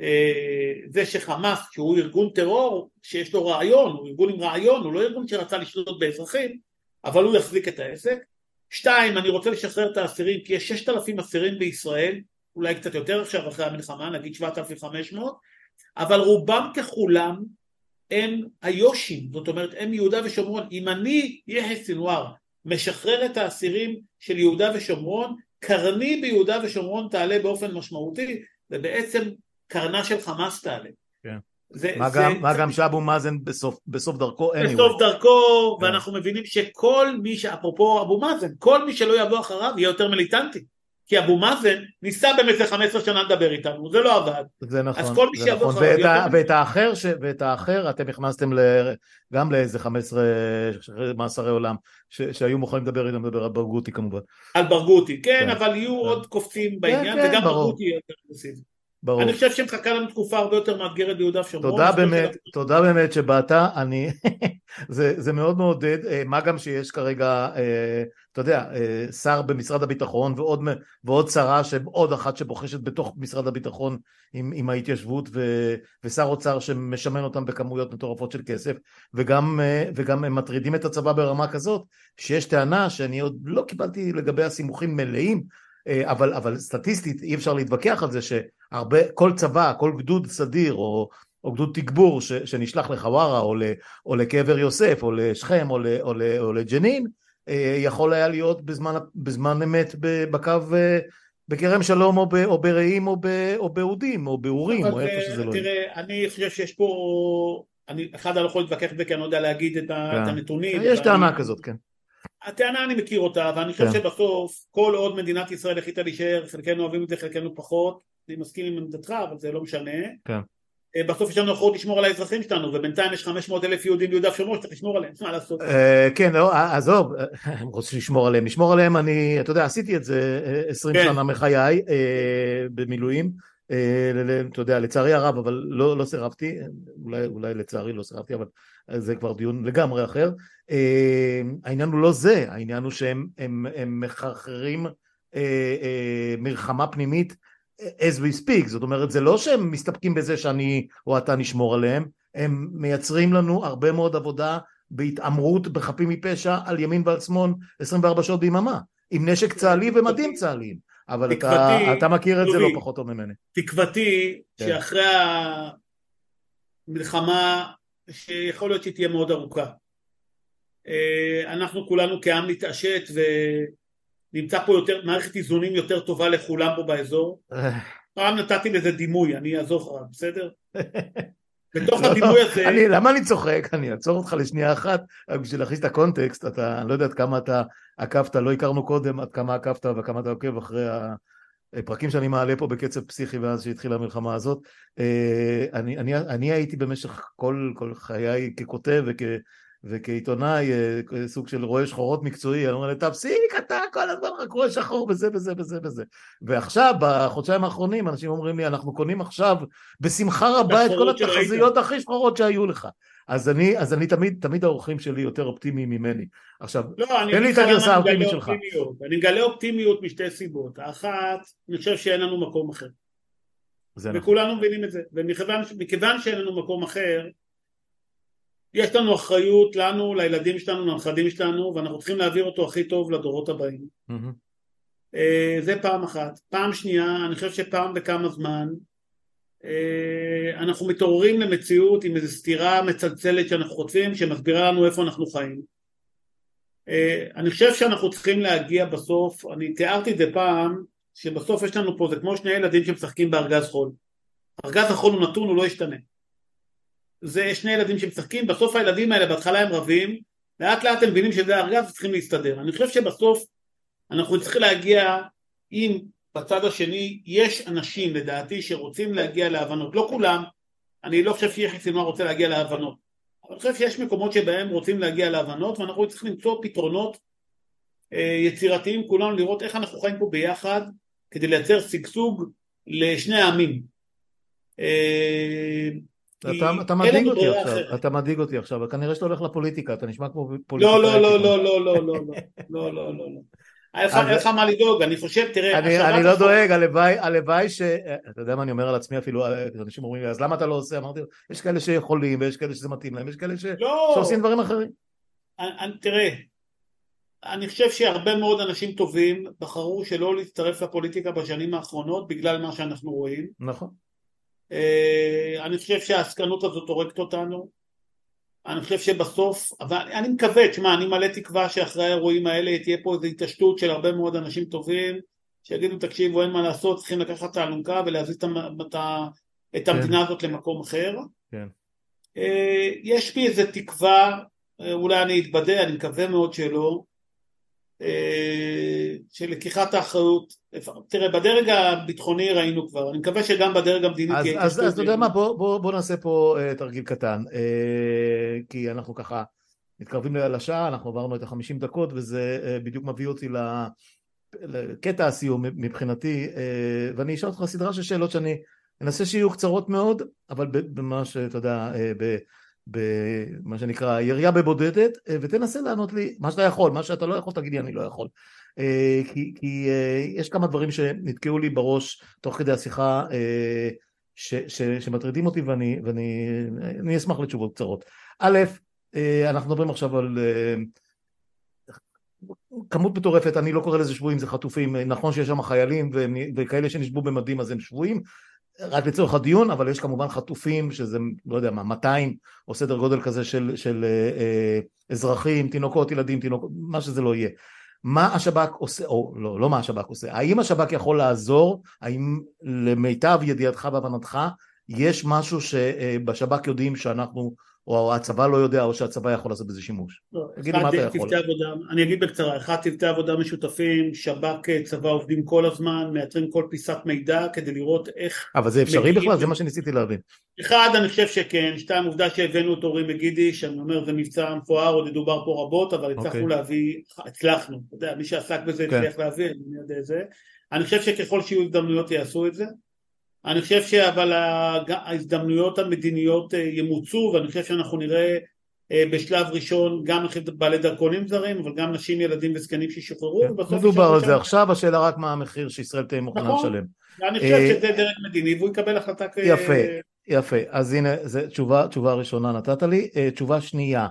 Speaker 2: אה, זה שחמאס שהוא ארגון טרור שיש לו רעיון, הוא ארגון עם רעיון, הוא לא ארגון שרצה לשלוט באזרחים אבל הוא יחזיק את העסק. שתיים, אני רוצה לשחרר את האסירים כי יש ששת אלפים אסירים בישראל, אולי קצת יותר עכשיו אחרי המלחמה, נגיד שבעת אלפים חמש מאות, אבל רובם ככולם הם היושים, זאת אומרת הם יהודה ושומרון. אם אני, יחיא סנוואר, משחרר את האסירים של יהודה ושומרון, קרני ביהודה ושומרון תעלה באופן משמעותי, ובעצם קרנה של חמאס תעלה. כן.
Speaker 1: זה, מה, זה, גם, מה גם שאבו מאזן בסוף, בסוף דרכו,
Speaker 2: anyway. בסוף דרכו, yeah. כן. ואנחנו מבינים שכל מי, אפרופו אבו מאזן, כל מי שלא יבוא אחריו יהיה יותר מיליטנטי. כי אבו מאזן ניסה באמת ל-15 שנה לדבר איתנו, זה לא עבד.
Speaker 1: זה נכון,
Speaker 2: אז כל מי שיבוא
Speaker 1: נכון. ואת, ה, ואת, האחר ש, ואת האחר אתם הכנסתם ל, גם לאיזה 15 מאסרי עולם, ש, שהיו מוכנים לדבר איתם, לדבר על ברגותי כמובן.
Speaker 2: על ברגותי, כן, כן אבל יהיו כן. עוד קופצים בעניין, כן, וגם ברגותי יהיה יותר אגרסיבי. ברור. אני חושב שמחכה לנו תקופה הרבה יותר מאתגרת ביהודה ושומרון.
Speaker 1: תודה באמת, תודה באמת שבאת, אני, זה, זה מאוד מעודד, אה, מה גם שיש כרגע, אה, אתה יודע, אה, שר במשרד הביטחון ועוד, ועוד שרה, עוד אחת שבוחשת בתוך משרד הביטחון עם, עם ההתיישבות ו, ושר אוצר שמשמן אותם בכמויות מטורפות של כסף וגם, וגם הם מטרידים את הצבא ברמה כזאת שיש טענה שאני עוד לא קיבלתי לגבי הסימוכים מלאים אבל, אבל סטטיסטית אי אפשר להתווכח על זה שהרבה, כל צבא, כל גדוד סדיר או, או גדוד תגבור ש, שנשלח לחווארה או, או לקבר יוסף או לשכם או, ל, או, ל, או לג'נין אה, יכול היה להיות בזמן, בזמן אמת בקו אה, בכרם שלום או, ב, או ברעים או, ב, או באודים או באורים או איפה שזה לא
Speaker 2: יהיה. תראה, אני חושב שיש פה, אני, אחד אני לא יכול להתווכח בזה כי אני לא יודע להגיד את, כן. את הנתונים.
Speaker 1: יש טענה כזאת, כן.
Speaker 2: הטענה אני מכיר אותה ואני חושב כן. שבסוף כל עוד מדינת ישראל החליטה להישאר חלקנו אוהבים את זה חלקנו פחות אני מסכים עם עמדתך אבל זה לא משנה כן. אה, בסוף יש לנו אחריות לשמור על האזרחים שלנו ובינתיים יש 500 אלף יהודים ביהודה ושומרון שצריך לשמור עליהם מה לעשות
Speaker 1: אה, כן לא עזוב הם רוצים לשמור עליהם לשמור עליהם אני אתה יודע עשיתי את זה 20 כן. שנה מחיי אה, במילואים אתה יודע לצערי הרב אבל לא, לא סירבתי אולי, אולי לצערי לא סירבתי אבל זה כבר דיון לגמרי אחר. אה, העניין הוא לא זה, העניין הוא שהם הם, הם מחרחרים אה, אה, מלחמה פנימית as we speak, זאת אומרת זה לא שהם מסתפקים בזה שאני או אתה נשמור עליהם, הם מייצרים לנו הרבה מאוד עבודה בהתעמרות בחפים מפשע על ימין ועל שמאל 24 שעות ביממה, עם נשק צה"לי ומדים צה"ליים, אבל אתה, אתה מכיר את זה לא פחות טוב ממני.
Speaker 2: תקוותי כן. שאחרי המלחמה שיכול להיות שהיא תהיה מאוד ארוכה. אה, אנחנו כולנו כעם נתעשת ונמצא פה יותר, מערכת איזונים יותר טובה לכולם פה באזור. פעם נתתי לזה דימוי, אני אעזור לך, בסדר? בתוך הדימוי הזה...
Speaker 1: אני, למה אני צוחק? אני אעצור אותך לשנייה אחת, רק בשביל להכניס את הקונטקסט, אתה, אני לא יודע עד כמה אתה עקבת, לא הכרנו קודם עד כמה עקבת וכמה אתה עוקב אחרי פרקים שאני מעלה פה בקצב פסיכי מאז שהתחילה המלחמה הזאת. אה, אני, אני, אני הייתי במשך כל, כל חיי ככותב וכ, וכעיתונאי אה, סוג של רואה שחורות מקצועי, אני אומר לי תפסיק אתה כל הזמן רק רואה שחור וזה וזה וזה וזה. ועכשיו בחודשיים האחרונים אנשים אומרים לי אנחנו קונים עכשיו בשמחה רבה את כל התחזיות הכי שחורות שהיו לך. אז אני, אז אני תמיד, תמיד האורחים שלי יותר אופטימיים ממני. עכשיו,
Speaker 2: לא, תן לי את הגרסה האופטימית שלך. אופטימיות. אני מגלה אופטימיות משתי סיבות. האחת, אני חושב שאין לנו מקום אחר. נכון. וכולנו נכון. מבינים את זה. ומכיוון שאין לנו מקום אחר, יש לנו אחריות לנו, לילדים שלנו, לנכדים שלנו, ואנחנו צריכים להעביר אותו הכי טוב לדורות הבאים. Mm-hmm. זה פעם אחת. פעם שנייה, אני חושב שפעם בכמה זמן אה, אנחנו מתעוררים למציאות עם איזו סתירה מצלצלת שאנחנו חוטפים שמסבירה לנו איפה אנחנו חיים. אה, אני חושב שאנחנו צריכים להגיע בסוף, אני תיארתי את זה פעם, שבסוף יש לנו פה, זה כמו שני ילדים שמשחקים בארגז חול. ארגז החול הוא נתון, הוא לא ישתנה. זה שני ילדים שמשחקים, בסוף הילדים האלה בהתחלה הם רבים, לאט לאט הם מבינים שזה ארגז וצריכים להסתדר. אני חושב שבסוף אנחנו צריכים להגיע עם בצד השני יש אנשים לדעתי שרוצים להגיע להבנות, לא כולם, אני לא חושב שיחיא סינואר רוצה להגיע להבנות, אבל אני חושב שיש מקומות שבהם רוצים להגיע להבנות ואנחנו צריכים למצוא פתרונות אה, יצירתיים כולנו לראות איך אנחנו חיים פה ביחד כדי לייצר שגשוג לשני העמים.
Speaker 1: אה, אתה, אתה מדאיג אותי עכשיו, אתה מדאיג אותי עכשיו, כנראה שאתה הולך לפוליטיקה, אתה נשמע כמו פוליטיקה.
Speaker 2: לא, לא, לא, לא, לא, לא, לא, לא, לא, לא, לא. אין לך מה לדאוג, אני חושב, תראה...
Speaker 1: אני לא דואג, הלוואי ש... אתה יודע מה אני אומר על עצמי אפילו, אנשים אומרים לי, אז למה אתה לא עושה? אמרתי, יש כאלה שיכולים, ויש כאלה שזה מתאים להם, יש כאלה
Speaker 2: לא.
Speaker 1: שעושים דברים אחרים.
Speaker 2: תראה, אני חושב שהרבה מאוד אנשים טובים בחרו שלא להצטרף לפוליטיקה בשנים האחרונות בגלל מה שאנחנו רואים.
Speaker 1: נכון.
Speaker 2: אה, אני חושב שהעסקנות הזאת הורגת אותנו. אני חושב שבסוף, אבל אני מקווה, תשמע, אני מלא תקווה שאחרי האירועים האלה תהיה פה איזו התעשתות של הרבה מאוד אנשים טובים, שיגידו תקשיבו אין מה לעשות, צריכים לקחת את האלונקה ולהזיז את את המדינה הזאת למקום אחר.
Speaker 1: כן.
Speaker 2: אה, יש בי איזה תקווה, אה, אולי אני אתבדה, אני מקווה מאוד שלא, של לקיחת האחריות, תראה בדרג הביטחוני ראינו כבר, אני מקווה שגם בדרג המדיני
Speaker 1: אז,
Speaker 2: תהיה
Speaker 1: אז, אתה יודע מה, בוא, בוא, בוא נעשה פה uh, תרגיל קטן, uh, כי אנחנו ככה מתקרבים לשעה, אנחנו עברנו את החמישים דקות וזה בדיוק מביא אותי לקטע הסיום מבחינתי, ואני אשאל אותך סדרה של שאלות שאני אנסה שיהיו קצרות מאוד, אבל במה שאתה יודע, במה שנקרא ירייה בבודדת, uh, ותנסה לענות לי מה שאתה יכול, מה שאתה לא יכול תגיד לי אני לא יכול. אה, כי, כי אה, יש כמה דברים שנתקעו לי בראש תוך כדי השיחה אה, ש, ש, שמטרידים אותי ואני, ואני אשמח לתשובות קצרות. א', אנחנו מדברים עכשיו על כמות מטורפת, אני לא קורא לזה שבויים, זה חטופים, נכון שיש שם חיילים וכאלה שנשבו במדים אז הם שבויים, רק לצורך הדיון, אבל יש כמובן חטופים שזה, לא יודע מה, 200 או סדר גודל כזה של, של אה, אזרחים, תינוקות, ילדים, תינוקות, מה שזה לא יהיה. מה השב"כ עושה, או לא, לא מה השב"כ עושה, האם השב"כ יכול לעזור, האם למיטב ידיעתך והבנתך יש משהו שבשב"כ יודעים שאנחנו או הצבא לא יודע או שהצבא יכול לעשות בזה שימוש.
Speaker 2: לא, תגיד לי מה אתה יכול. עבודה, אני אגיד בקצרה, אחד צוותי עבודה משותפים, שב"כ צבא עובדים כל הזמן, מייצרים כל פיסת מידע כדי לראות איך...
Speaker 1: אבל זה אפשרי בכלל? זה מה שניסיתי להבין.
Speaker 2: אחד, אני חושב שכן, שתיים, עובדה שהבאנו את אורי מגידי, שאני אומר זה מבצע מפואר, עוד דובר פה רבות, אבל הצלחנו okay. אוקיי. להביא, הצלחנו, אתה יודע, מי שעסק בזה כן. הצליח okay. להביא, אני יודע זה. אני חושב שככל שיהיו הזדמנויות יעשו את זה. אני חושב שאבל ההזדמנויות המדיניות אה, ימוצו ואני חושב שאנחנו נראה אה, בשלב ראשון גם בעלי דרכונים זרים אבל גם נשים, ילדים וזקנים שישוחררו
Speaker 1: כן, מדובר על זה עכשיו, השאלה רק מה המחיר שישראל תהיה מוכנה נכון. לשלם.
Speaker 2: אני חושב אה, שזה דרג מדיני והוא יקבל החלטה כ...
Speaker 1: יפה, יפה, אז הנה זו תשובה, תשובה ראשונה נתת לי, תשובה שנייה,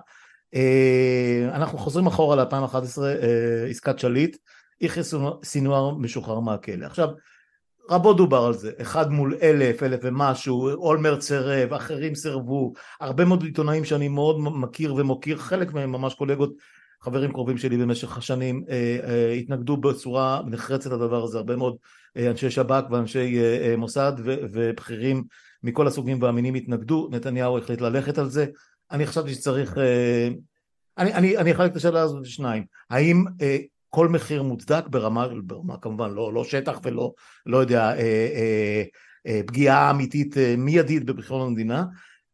Speaker 1: אנחנו חוזרים אחורה ל-2011, עסקת שליט, יחיא סינואר משוחרר מהכלא. עכשיו רבות דובר על זה, אחד מול אלף, אלף ומשהו, אולמרט סירב, אחרים סירבו, הרבה מאוד עיתונאים שאני מאוד מכיר ומוקיר, חלק מהם ממש קולגות, חברים קרובים שלי במשך השנים, אה, אה, התנגדו בצורה נחרצת לדבר הזה, הרבה מאוד אה, אנשי שב"כ ואנשי אה, אה, מוסד ו, ובכירים מכל הסוגים והמינים התנגדו, נתניהו החליט ללכת על זה, אני חשבתי שצריך, אה, אני, אני, אני אחלק את השאלה הזאת לשניים, האם אה, כל מחיר מוצדק ברמה, ברמה כמובן לא, לא שטח ולא לא יודע אה, אה, אה, פגיעה אמיתית אה, מיידית בביטחון המדינה.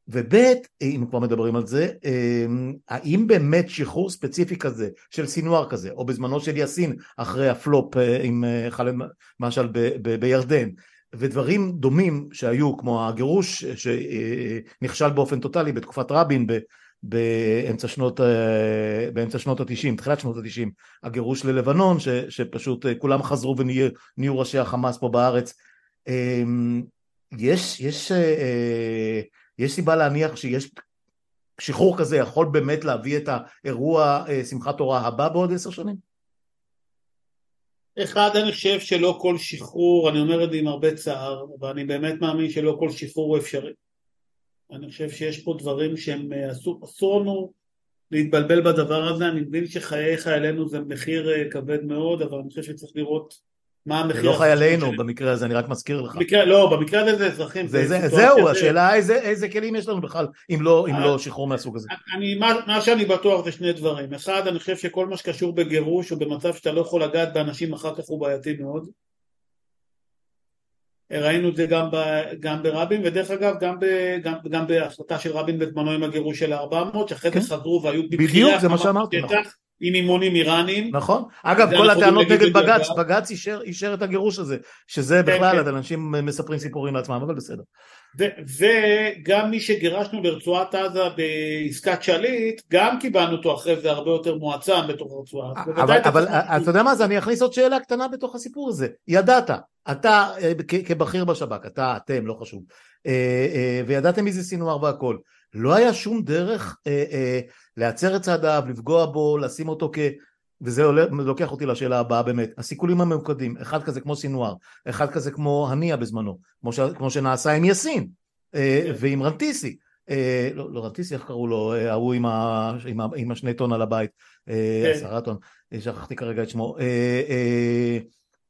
Speaker 1: וב' אם כבר מדברים על זה אה, האם באמת שחרור ספציפי כזה של סינואר כזה או בזמנו של יאסין אחרי הפלופ אה, עם אה, חאלד משל ב, ב, בירדן ודברים דומים שהיו כמו הגירוש שנכשל באופן טוטאלי בתקופת רבין באמצע שנות, אה, באמצע שנות התשעים, תחילת שנות התשעים, הגירוש ללבנון, ש, שפשוט אה, כולם חזרו ונהיו ראשי החמאס פה בארץ. אמ, יש, יש, אה, יש סיבה להניח שיש שחרור כזה יכול באמת להביא את האירוע שמחת תורה הבא בעוד עשר שנים?
Speaker 2: אחד, אני חושב שלא כל שחרור, אני אומר את זה עם הרבה צער, ואני באמת מאמין שלא כל שחרור הוא אפשרי. אני חושב שיש פה דברים שהם אה, אסור, אסור לנו להתבלבל בדבר הזה, אני מבין שחיי חיילינו זה מחיר אה, כבד מאוד, אבל אני חושב שצריך לראות מה המחיר.
Speaker 1: זה לא חיילינו שלי. במקרה הזה, אני רק מזכיר לך.
Speaker 2: במקרה, לא, במקרה הזה זה אזרחים.
Speaker 1: זה, זה, זהו, זה... השאלה איזה, איזה כלים יש לנו בכלל, אם לא, אם לא אה, שחרור מהסוג הזה.
Speaker 2: אני, מה, מה שאני בטוח זה שני דברים. אחד, אני חושב שכל מה שקשור בגירוש או במצב שאתה לא יכול לגעת באנשים אחר כך הוא בעייתי מאוד. ראינו את זה גם, ב, גם ברבין, ודרך אגב גם, ב, גם, גם בהחלטה של רבין בזמנו עם הגירוש של ה-400, שאחרי זה כן. חזרו והיו
Speaker 1: בדיוק, זה מה שאמרתי, נכון.
Speaker 2: עם אימונים איראנים.
Speaker 1: נכון. אגב, כל הטענות נגד בג"ץ, בג"ץ אישר, אישר את הגירוש הזה, שזה כן, בכלל, כן. אנשים מספרים סיפורים לעצמם, אבל בסדר.
Speaker 2: וגם מי שגירשנו לרצועת עזה בעסקת שליט, גם קיבלנו אותו אחרי זה הרבה יותר מועצם בתוך הרצועה.
Speaker 1: אבל, אבל אתה יודע מה זה, אני אכניס עוד שאלה קטנה בתוך הסיפור הזה. ידעת, אתה אה, כבכיר בשב"כ, אתה, אתם, לא חשוב, אה, אה, וידעתם מי זה סינואר והכל. לא היה שום דרך להצר את צעדיו, לפגוע בו, לשים אותו כ... וזה לוקח אותי לשאלה הבאה באמת, הסיכולים הממוקדים, אחד כזה כמו סינואר, אחד כזה כמו הנייה בזמנו, כמו, ש, כמו שנעשה עם יאסין אה, ועם רנטיסי, לא, לא רנטיסי איך קראו לו, ההוא עם, ה, עם, ה, עם השני טון על הבית, כן. עשרה טון, שכחתי כרגע את שמו,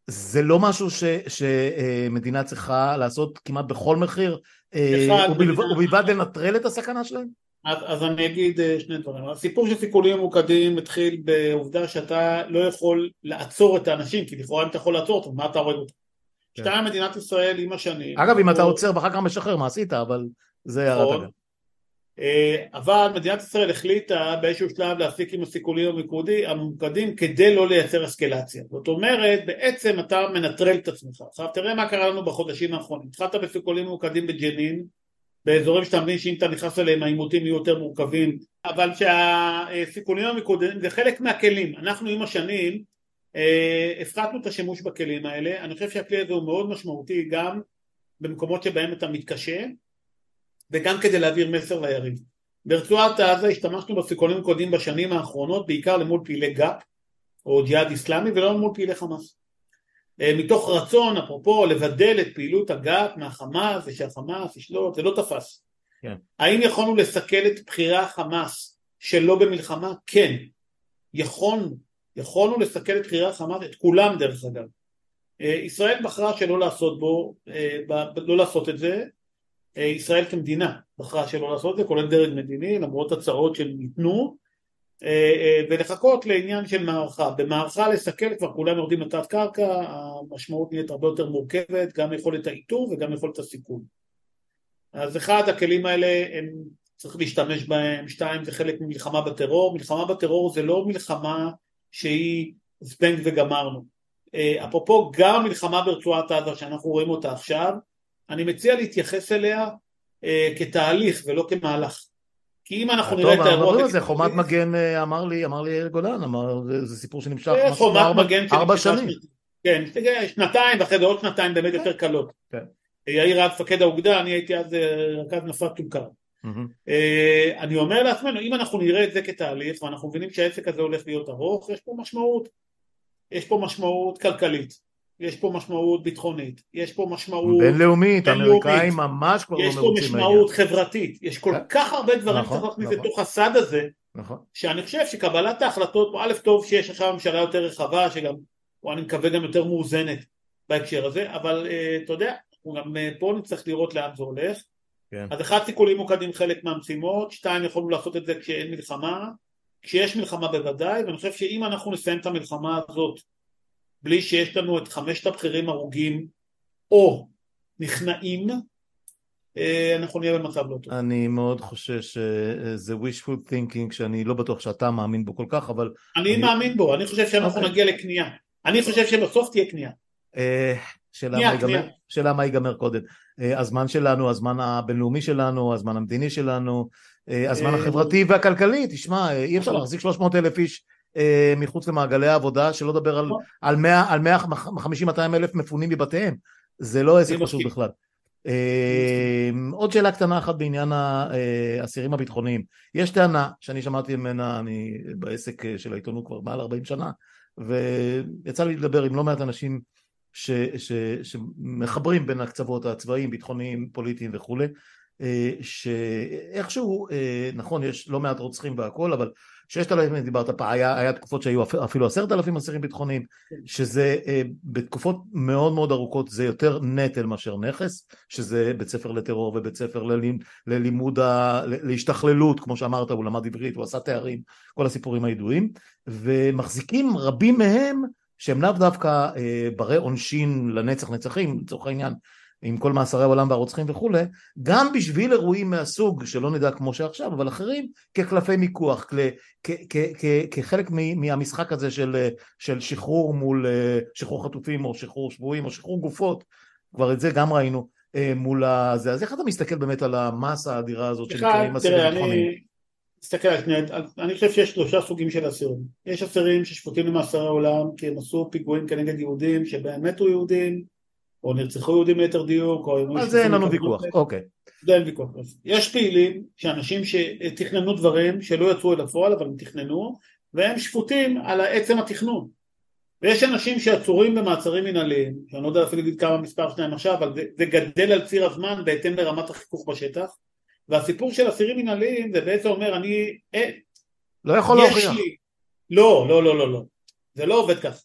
Speaker 1: זה לא משהו ש, שמדינה צריכה לעשות כמעט בכל מחיר,
Speaker 2: אחד,
Speaker 1: ובלבד, לנטרל את הסכנה שלהם?
Speaker 2: אז, אז אני אגיד אה, שני דברים. הסיפור של סיכולים ממוקדים התחיל בעובדה שאתה לא יכול לעצור את האנשים, כי לכאורה אם אתה יכול לעצור אותם, מה אתה הורג אותם?
Speaker 1: כן.
Speaker 2: שתיים, מדינת ישראל עם השנים...
Speaker 1: אגב, אם אתה
Speaker 2: או-
Speaker 1: עוצר ואחר כך משחרר, מה עשית? אבל זה הערת
Speaker 2: נכון.
Speaker 1: אגב.
Speaker 2: אה, אבל מדינת ישראל החליטה באיזשהו שלב להפסיק עם הסיכולים הממוקדים- כדי לא לייצר אסקלציה. זאת אומרת, בעצם אתה מנטרל את עצמך. עכשיו תראה מה קרה לנו בחודשים האחרונים. התחלת בסיכולים ממוקדים בג'נין, באזורים שאתה מבין שאם אתה נכנס אליהם העימותים יהיו יותר מורכבים, אבל שהסיכולים הממוקדים זה חלק מהכלים. אנחנו עם השנים אה, הפחתנו את השימוש בכלים האלה. אני חושב שהכלי הזה הוא מאוד משמעותי גם במקומות שבהם אתה מתקשה. וגם כדי להעביר מסר ליריב. ברצועת עזה השתמשנו בסיכולים קודמים בשנים האחרונות בעיקר למול פעילי גא"פ או ג'יהאד איסלאמי ולא למול פעילי חמאס. אה, מתוך רצון אפרופו לבדל את פעילות הגא"פ מהחמאס ושהחמאס ישלוט זה לא תפס.
Speaker 1: כן.
Speaker 2: האם יכולנו לסכל את בכירי החמאס שלא במלחמה? כן. יכולנו. יכולנו לסכל את בכירי החמאס, את כולם דרך אגב. אה, ישראל בחרה שלא לעשות בו, אה, לא לעשות את זה, ישראל כמדינה בחרה שלא לעשות את זה, כולל דרג מדיני, למרות הצעות שניתנו, אה, אה, ולחכות לעניין של מערכה. במערכה לסכל כבר כולם יורדים לתת קרקע, המשמעות נהיית הרבה יותר מורכבת, גם יכולת האיתור וגם יכולת הסיכון. אז אחד, הכלים האלה הם צריך להשתמש בהם, שתיים, זה חלק ממלחמה בטרור, מלחמה בטרור זה לא מלחמה שהיא זבנג וגמרנו. אה, אפרופו גם המלחמה ברצועת עזה שאנחנו רואים אותה עכשיו, אני מציע להתייחס אליה אה, כתהליך ולא כמהלך. כי אם אנחנו נראה
Speaker 1: טוב,
Speaker 2: את האירוע... הזה
Speaker 1: זה, חומת מגן אה, אמר לי, אמר לי יאיר גולן, אמר, זה- סיפור שנמשך
Speaker 2: חומת
Speaker 1: ארבע-
Speaker 2: מגן
Speaker 1: ארבע
Speaker 2: שנמשכה
Speaker 1: שנים.
Speaker 2: כן, שנתיים ואחרי זה עוד שנתיים באמת יותר קלות.
Speaker 1: כן.
Speaker 2: יאיר היה מפקד האוגדה, אני הייתי אז אה, רכז נפת טול. אה, אני אומר לעצמנו, אם אנחנו נראה את זה כתהליך ואנחנו מבינים שהעסק הזה הולך להיות ארוך, יש פה משמעות. יש פה משמעות כלכלית, יש פה משמעות ביטחונית, יש פה משמעות,
Speaker 1: בינלאומית. האמריקאים ממש כבר לא
Speaker 2: יש פה
Speaker 1: מרוצים מהעניין.
Speaker 2: משמעות חברתית, יש כל
Speaker 1: כן.
Speaker 2: כך הרבה דברים
Speaker 1: נכון,
Speaker 2: שצריך להכניס
Speaker 1: נכון.
Speaker 2: לתוך הסד הזה,
Speaker 1: נכון.
Speaker 2: שאני חושב שקבלת ההחלטות, א' טוב שיש עכשיו ממשלה יותר רחבה, שגם, או אני מקווה גם יותר מאוזנת בהקשר הזה, אבל אה, אתה יודע, גם אה, פה נצטרך לראות לאן זה הולך.
Speaker 1: כן.
Speaker 2: אז אחד סיכולים ממוקדים חלק מהמשימות, שתיים יכולנו לעשות את זה כשאין מלחמה, כשיש מלחמה בוודאי, ואני חושב שאם אנחנו נסיים את המלחמה הזאת בלי שיש לנו את חמשת הבכירים הרוגים או נכנעים, אה, אנחנו נהיה במצב לא טוב.
Speaker 1: אני מאוד חושש שזה wishful thinking שאני לא בטוח שאתה מאמין בו כל כך, אבל
Speaker 2: אני
Speaker 1: אני-
Speaker 2: מאמין בו, אני חושב שאנחנו
Speaker 1: אוקיי.
Speaker 2: נגיע לקנייה. אני חושב שבסוף תהיה קנייה.
Speaker 1: אה, שאלה מה ייגמר- קודם. אה, הזמן שלנו, הזמן הבינלאומי שלנו, הזמן המדיני שלנו, אה, הזמן
Speaker 2: אה,
Speaker 1: החברתי והכלכלי, תשמע, אה, אי אפשר
Speaker 2: נכון.
Speaker 1: להחזיק 300 אלף איש אה, מחוץ למעגלי העבודה, שלא לדבר על-
Speaker 2: נכון.
Speaker 1: על 100 על 150-200 אלף מפונים מבתיהם, זה לא עסק פשוט. בכלל. אה, עוד שאלה קטנה אחת בעניין אה, האסירים הביטחוניים. יש טענה שאני שמעתי ממנה, אני בעסק אה, של העיתונות כבר מעל 40 שנה, ויצא לי לדבר עם לא מעט אנשים ש, ש, שמחברים בין הקצוות הצבאיים, ביטחוניים, פוליטיים וכולי, אה, שאיכשהו, אה, נכון, יש לא מעט רוצחים והכל, אבל ששת אלפים דיברת פעם, היה, היה תקופות שהיו אפ- אפילו עשרת אלפים אסירים ביטחוניים,
Speaker 2: כן.
Speaker 1: שזה אה, בתקופות מאוד מאוד ארוכות זה יותר נטל מאשר נכס, שזה בית ספר לטרור ובית ספר ללימ, ללימוד, ה, להשתכללות, כמו שאמרת, הוא למד עברית, הוא עשה תארים, כל הסיפורים הידועים, ומחזיקים רבים מהם שהם לאו דווקא אה, ברי עונשין לנצח נצחים, לצורך העניין, עם כל מאסרי העולם והרוצחים וכולי, גם בשביל אירועים מהסוג, שלא נדע כמו שעכשיו, אבל אחרים, כקלפי מיקוח, כל, כ, כ, כ, כחלק מהמשחק הזה של, של שחרור מול אה, שחרור חטופים או שחרור שבויים או שחרור גופות, כבר את זה גם ראינו אה, מול הזה. אז איך אתה מסתכל באמת על המסה האדירה הזאת שנקראים אסירים ביטחוניים?
Speaker 2: אני מסתכל על שני, אני חושב שיש שלושה סוגים של אסירים. יש אסירים ששפוטים למאסרי עולם כי הם עשו פיגועים כנגד יהודים שבהם מתו יהודים, או נרצחו יהודים ליתר דיוק, או...
Speaker 1: על זה אין לנו ויכוח. אוקיי.
Speaker 2: זה אין ויכוח. יש פעילים, שאנשים שתכננו דברים שלא יצאו אל הפועל אבל הם תכננו, והם שפוטים על עצם התכנון. ויש אנשים שעצורים במעצרים מנהליים, שאני לא יודע אפילו להגיד כמה מספר שלהם עכשיו, אבל זה, זה גדל על ציר הזמן בהתאם לרמת החיכוך בשטח. והסיפור של אסירים מנהליים זה בעצם אומר, אני, אה,
Speaker 1: לא יכול להוכיח.
Speaker 2: לא, לא, לא, לא, לא, זה לא עובד כך.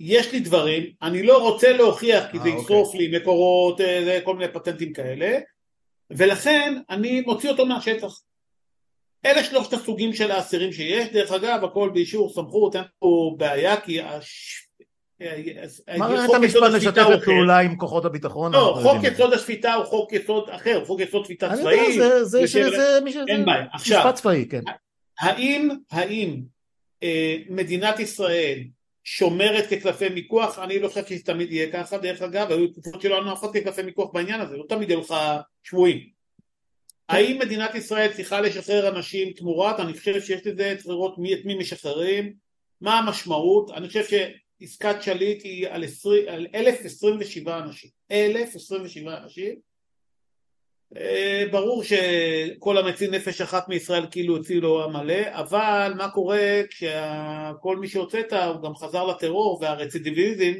Speaker 2: יש לי דברים, אני לא רוצה להוכיח כי
Speaker 1: אה,
Speaker 2: זה
Speaker 1: אוקיי.
Speaker 2: ישרוף לי מקורות, אה, זה, כל מיני פטנטים כאלה, ולכן אני מוציא אותו מהשטח. אלה שלושת הסוגים של האסירים שיש, דרך אגב הכל באישור סמכות, אין פה בעיה כי הש...
Speaker 1: מערכת
Speaker 2: חוק יסוד
Speaker 1: המשפט משתפת
Speaker 2: אחר.
Speaker 1: פעולה עם כוחות הביטחון.
Speaker 2: לא, חוק. יסוד השפיטה הוא חוק יסוד אחר, חוק יסוד שפיטה
Speaker 1: אני
Speaker 2: צבאי,
Speaker 1: יודע, זה- משפט צבאי, כן.
Speaker 2: האם, אה, מדינת ישראל שומרת כקלפי מיקוח? אני לא חושב שזה תמיד יהיה ככה, דרך אגב, היו תקופות שלא אף כקלפי מיקוח בעניין הזה, לא תמיד יהיו לך שבויים. האם מדינת ישראל צריכה לשחרר אנשים תמורת? אני חושב שיש לזה, צריך לראות מי, את מי משחררים, מה המשמעות, אני חושב שעסקת שליט היא על, 20, על 1,027 אנשים, 1,027 אנשים, ברור שכל המציל נפש אחת מישראל כאילו הציל לו המלא, אבל מה קורה כשכל מי שהוצאת הוא גם חזר לטרור והרצידיביזם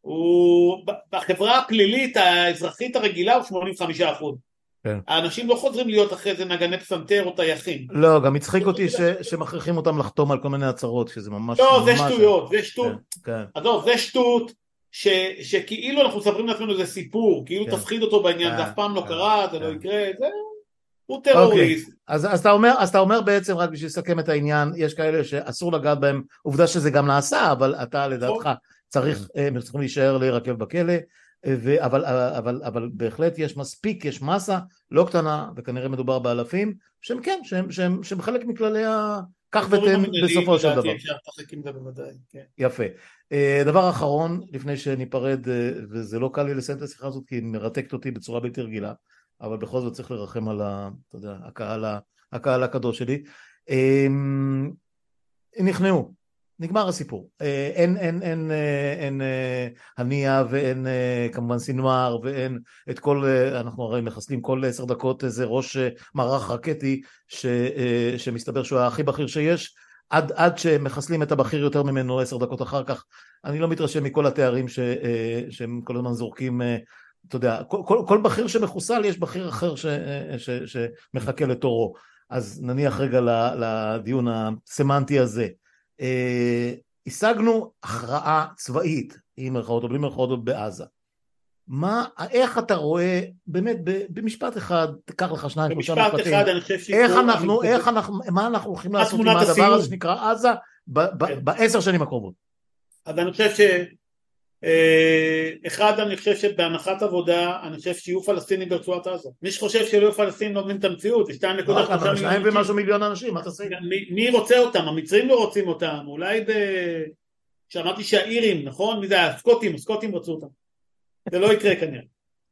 Speaker 2: הוא בחברה הפלילית האזרחית הרגילה הוא 85 אחוז.
Speaker 1: כן.
Speaker 2: האנשים לא חוזרים להיות אחרי זה נגני פסנתר או טייחים.
Speaker 1: לא, גם הצחיק אותי ש- שמכריחים אותם לחתום על כל מיני הצהרות, שזה ממש...
Speaker 2: לא, זה
Speaker 1: ממש-
Speaker 2: שטויות, זה שטות.
Speaker 1: כן, כן.
Speaker 2: עזוב, זה שטות ש, שכאילו אנחנו מספרים לעצמנו איזה סיפור, כאילו
Speaker 1: כן.
Speaker 2: תפחיד אותו בעניין, זה
Speaker 1: כן,
Speaker 2: אף פעם לא
Speaker 1: כן,
Speaker 2: קרה, זה לא
Speaker 1: כן.
Speaker 2: יקרה, זה... הוא טרוריסט.
Speaker 1: אז, אז, אתה אומר, אז אתה אומר בעצם, רק בשביל לסכם את העניין, יש כאלה שאסור לגעת בהם, עובדה שזה גם נעשה, אבל אתה לדעתך צריך, הם צריכים להישאר להירקב בכלא, אה, ו, אבל, אבל, אבל בהחלט יש מספיק, יש מסה לא קטנה, וכנראה מדובר באלפים, שהם כן, שהם, שהם, שהם חלק מכללי ה... כך ותן בסופו של דבר.
Speaker 2: אפשר לשחק עם זה בוודאי, כן.
Speaker 1: יפה. אה, דבר אחרון, לפני שניפרד, אה, וזה לא קל לי לסיים את השיחה הזאת כי היא מרתקת אותי בצורה בלתי רגילה, אבל בכל זאת צריך לרחם על ה, אתה יודע, הקהל, ה- הקהל הקדוש שלי. אה, נכנעו, נגמר הסיפור. אה, אין, אין, אין, אה, אין אה, הנייה ואין כמובן סינואר ואין את כל, אנחנו הרי מחסלים כל עשר דקות איזה ראש מערך רקטי ש, שמסתבר שהוא הכי בכיר שיש. עד, עד שמחסלים את הבכיר יותר ממנו עשר דקות אחר כך, אני לא מתרשם מכל התארים ש, שהם כל הזמן זורקים, אתה יודע, כל, כל, כל בכיר שמחוסל יש בכיר אחר ש, ש, שמחכה לתורו, אז נניח רגע לדיון הסמנטי הזה. אה, השגנו הכרעה צבאית, עם מירכאות או בלי מירכאות בעזה. מה, איך אתה רואה, באמת, במשפט אחד, תיקח לך שניים, שלושה
Speaker 2: במשפט
Speaker 1: משפטים,
Speaker 2: אחד אני חושב
Speaker 1: איך
Speaker 2: שפה
Speaker 1: אנחנו, איך אנחנו, מה אנחנו הולכים לעשות עם הדבר? הזה שנקרא עזה
Speaker 2: כן.
Speaker 1: בעשר שנים הקרובות?
Speaker 2: אז אני חושב ש... אחד, אני חושב שבהנחת עבודה, אני חושב שיהיו פלסטינים ברצועת עזה. מי שחושב שלא יהיו פלסטינים לא מבין את המציאות, זה 2.3
Speaker 1: לא, אבל
Speaker 2: מיליון
Speaker 1: שניים
Speaker 2: אנשים.
Speaker 1: ומשהו מיליון אנשים, מה תעשה?
Speaker 2: מי, מי רוצה אותם? המצרים לא רוצים אותם, אולי ב... שמעתי שהאירים, נכון? מי זה? הסקוטים, הסקוטים רצו אותם. זה לא יקרה כנראה.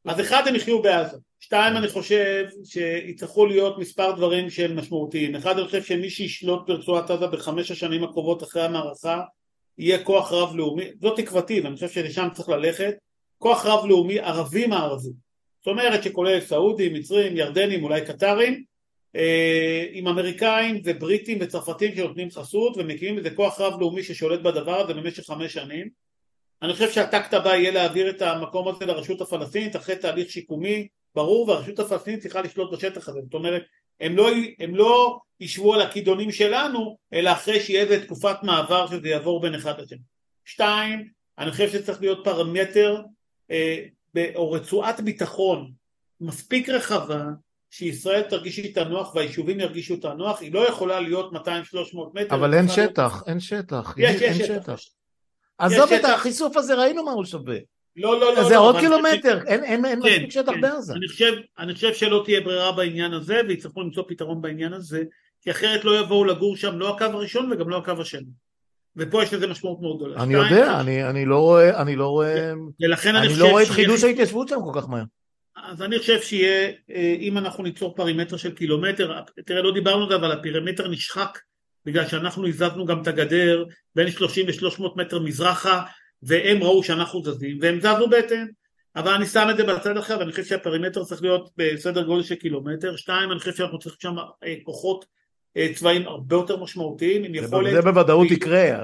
Speaker 2: אז אחד הם יחיו בעזה. שתיים אני חושב שיצטרכו להיות מספר דברים שהם משמעותיים. אחד אני חושב שמי שישלוט ברצועת עזה בחמש השנים הקרובות אחרי המערכה יהיה כוח רב לאומי, זו תקוותי ואני חושב שלשם צריך ללכת, כוח רב לאומי ערבי מערבי. זאת אומרת שכולל סעודים, מצרים, ירדנים, אולי קטרים, אה, עם אמריקאים ובריטים וצרפתים שנותנים חסות ומקימים איזה כוח רב לאומי ששולט בדבר הזה במשך חמש שנים. אני חושב שהטקט הבא יהיה להעביר את המקום הזה לרשות הפלסטינית אחרי תהליך שיקומי ברור והרשות הפלסטינית צריכה לשלוט בשטח הזה זאת אומרת הם לא, הם לא ישבו על הכידונים שלנו אלא אחרי שיהיה איזה תקופת מעבר שזה יעבור בין אחד לשני שתיים אני חושב שצריך להיות פרמטר אה, ב- או רצועת ביטחון מספיק רחבה שישראל תרגיש איתה נוח והיישובים ירגישו אותה נוח היא לא יכולה להיות 200-300 מטר
Speaker 1: אבל אין שטח, אין שטח.
Speaker 2: יש
Speaker 1: אין
Speaker 2: יש שטח
Speaker 1: עזוב את
Speaker 2: שטח.
Speaker 1: החישוף הזה, ראינו מה הוא שווה.
Speaker 2: לא לא לא
Speaker 1: זה
Speaker 2: לא,
Speaker 1: עוד
Speaker 2: אני חושב
Speaker 1: קילומטר, אין- אין אין
Speaker 2: כן,
Speaker 1: מספיק שטח
Speaker 2: כן.
Speaker 1: בעזה.
Speaker 2: אני חושב, אני חושב שלא תהיה ברירה בעניין הזה ויצטרכו למצוא פתרון בעניין הזה כי אחרת לא יבואו לגור שם לא הקו הראשון וגם לא הקו השני ופה יש לזה משמעות מאוד גדולה.
Speaker 1: אני יודע, אני אני לא רואה, אני לא רואה,
Speaker 2: ולכן אני
Speaker 1: אני
Speaker 2: חושב
Speaker 1: לא רואה את
Speaker 2: שיהיה-
Speaker 1: חידוש ההתיישבות שם כל כך מהר.
Speaker 2: אז אני חושב שיהיה, אה, אם אנחנו ניצור פרימטר של קילומטר, תראה לא דיברנו זה אבל הפרימטר נשחק בגלל שאנחנו הזזנו גם את הגדר בין 30 ל-300 מטר מזרחה והם ראו שאנחנו זזים והם זזו בהתאם אבל אני שם את זה בצד אחר ואני חושב שהפרימטר צריך להיות בסדר גודל של קילומטר שתיים אני חושב שאנחנו צריכים שם אה, כוחות אה, צבאיים הרבה יותר משמעותיים עם יכולת
Speaker 1: זה בוודאות
Speaker 2: פעילות-
Speaker 1: יקרה.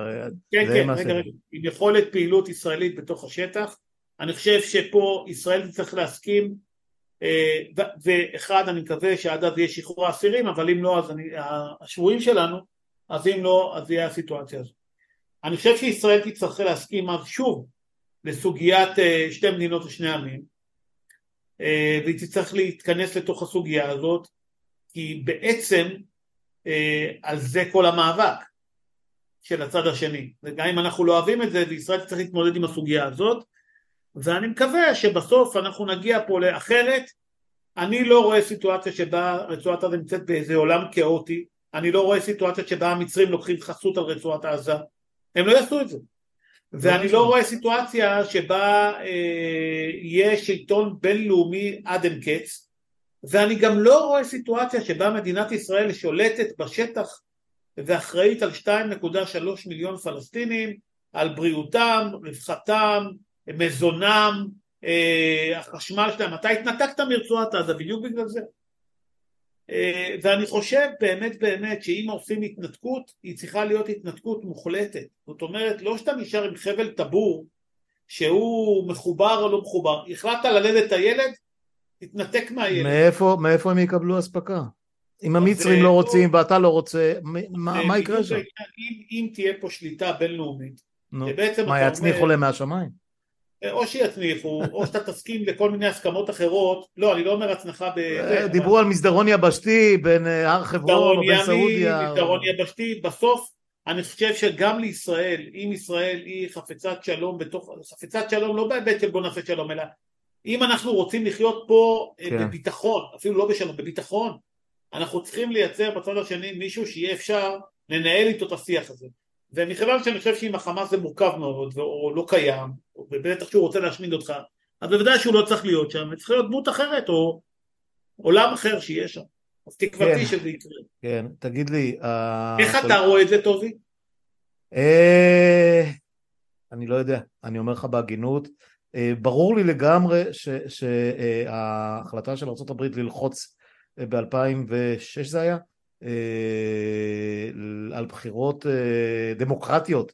Speaker 2: כן, כן, רגע, רגע, עם יכולת פעילות ישראלית בתוך השטח. אני חושב שפה ישראל תצטרך להסכים, אה, ואחד, אני מקווה שעד אז יהיה שחרור האסירים, אבל אם לא, אז אני, השבויים שלנו, אז אם לא, אז יהיה הסיטואציה הזאת. אני חושב שישראל תצטרך להסכים אז שוב לסוגיית אה, שתי מדינות לשני עמים אה, והיא תצטרך להתכנס לתוך הסוגיה הזאת כי בעצם אה, על זה כל המאבק של הצד השני. וגם אם אנחנו לא אוהבים את זה וישראל תצטרך להתמודד עם הסוגיה הזאת ואני מקווה שבסוף אנחנו נגיע פה לאחרת. אני לא רואה סיטואציה שבה רצועת עזה נמצאת באיזה עולם כאוטי. אני לא רואה סיטואציה שבה המצרים לוקחים חסות על רצועת עזה הם לא יעשו את זה ואני לא רואה סיטואציה שבה אה, יהיה שלטון בינלאומי עד אין קץ ואני גם לא רואה סיטואציה שבה מדינת ישראל שולטת בשטח ואחראית על 2.3 מיליון פלסטינים, על בריאותם, רווחתם, מזונם, אה, החשמל שלהם. אתה התנתקת מרצועת עזה בדיוק בגלל זה. אה, ואני חושב באמת באמת שאם עושים התנתקות היא צריכה להיות התנתקות מוחלטת זאת אומרת לא שאתה נשאר עם חבל טבור שהוא מחובר או לא מחובר החלטת ללדת את הילד תתנתק מהילד
Speaker 1: מאיפה, מאיפה הם יקבלו אספקה? אם המצרים לא רוצים ואתה לא רוצה מה, מה יקרה שם?
Speaker 2: אם, אם תהיה פה שליטה בינלאומית
Speaker 1: נו, מה יצניחו להם מהשמיים?
Speaker 2: או שיצניחו, או שאתה תסכים לכל מיני הסכמות אחרות, לא, אני לא אומר הצנחה ב...
Speaker 1: אה, דיברו על מסדרון יבשתי בין אה, הר חברון או בין סעודיה.
Speaker 2: מסדרון יבשתי, בסוף אני חושב שגם לישראל, אם ישראל היא חפצת שלום בתוך, חפצת שלום לא בהיבט של בוא נעשה שלום, אלא אם אנחנו רוצים לחיות פה אה, כן. בביטחון, אפילו לא בשלום, בביטחון, אנחנו צריכים לייצר בצד השני מישהו שיהיה אפשר לנהל איתו את השיח הזה. ומכיוון שאני חושב שאם החמאס זה מורכב מאוד, או לא קיים, ובטח שהוא רוצה להשמיד אותך, אז בוודאי שהוא לא צריך להיות שם, צריך להיות דמות אחרת, או עולם אחר שיהיה שם. אז תקוותי כן, שזה יקרה.
Speaker 1: כן, תגיד לי...
Speaker 2: איך אתה רואה את זה, טובי?
Speaker 1: אה, אני לא יודע, אני אומר לך בהגינות. אה, ברור לי לגמרי שההחלטה של ארה"ב ללחוץ אה, ב-2006 זה היה, על בחירות דמוקרטיות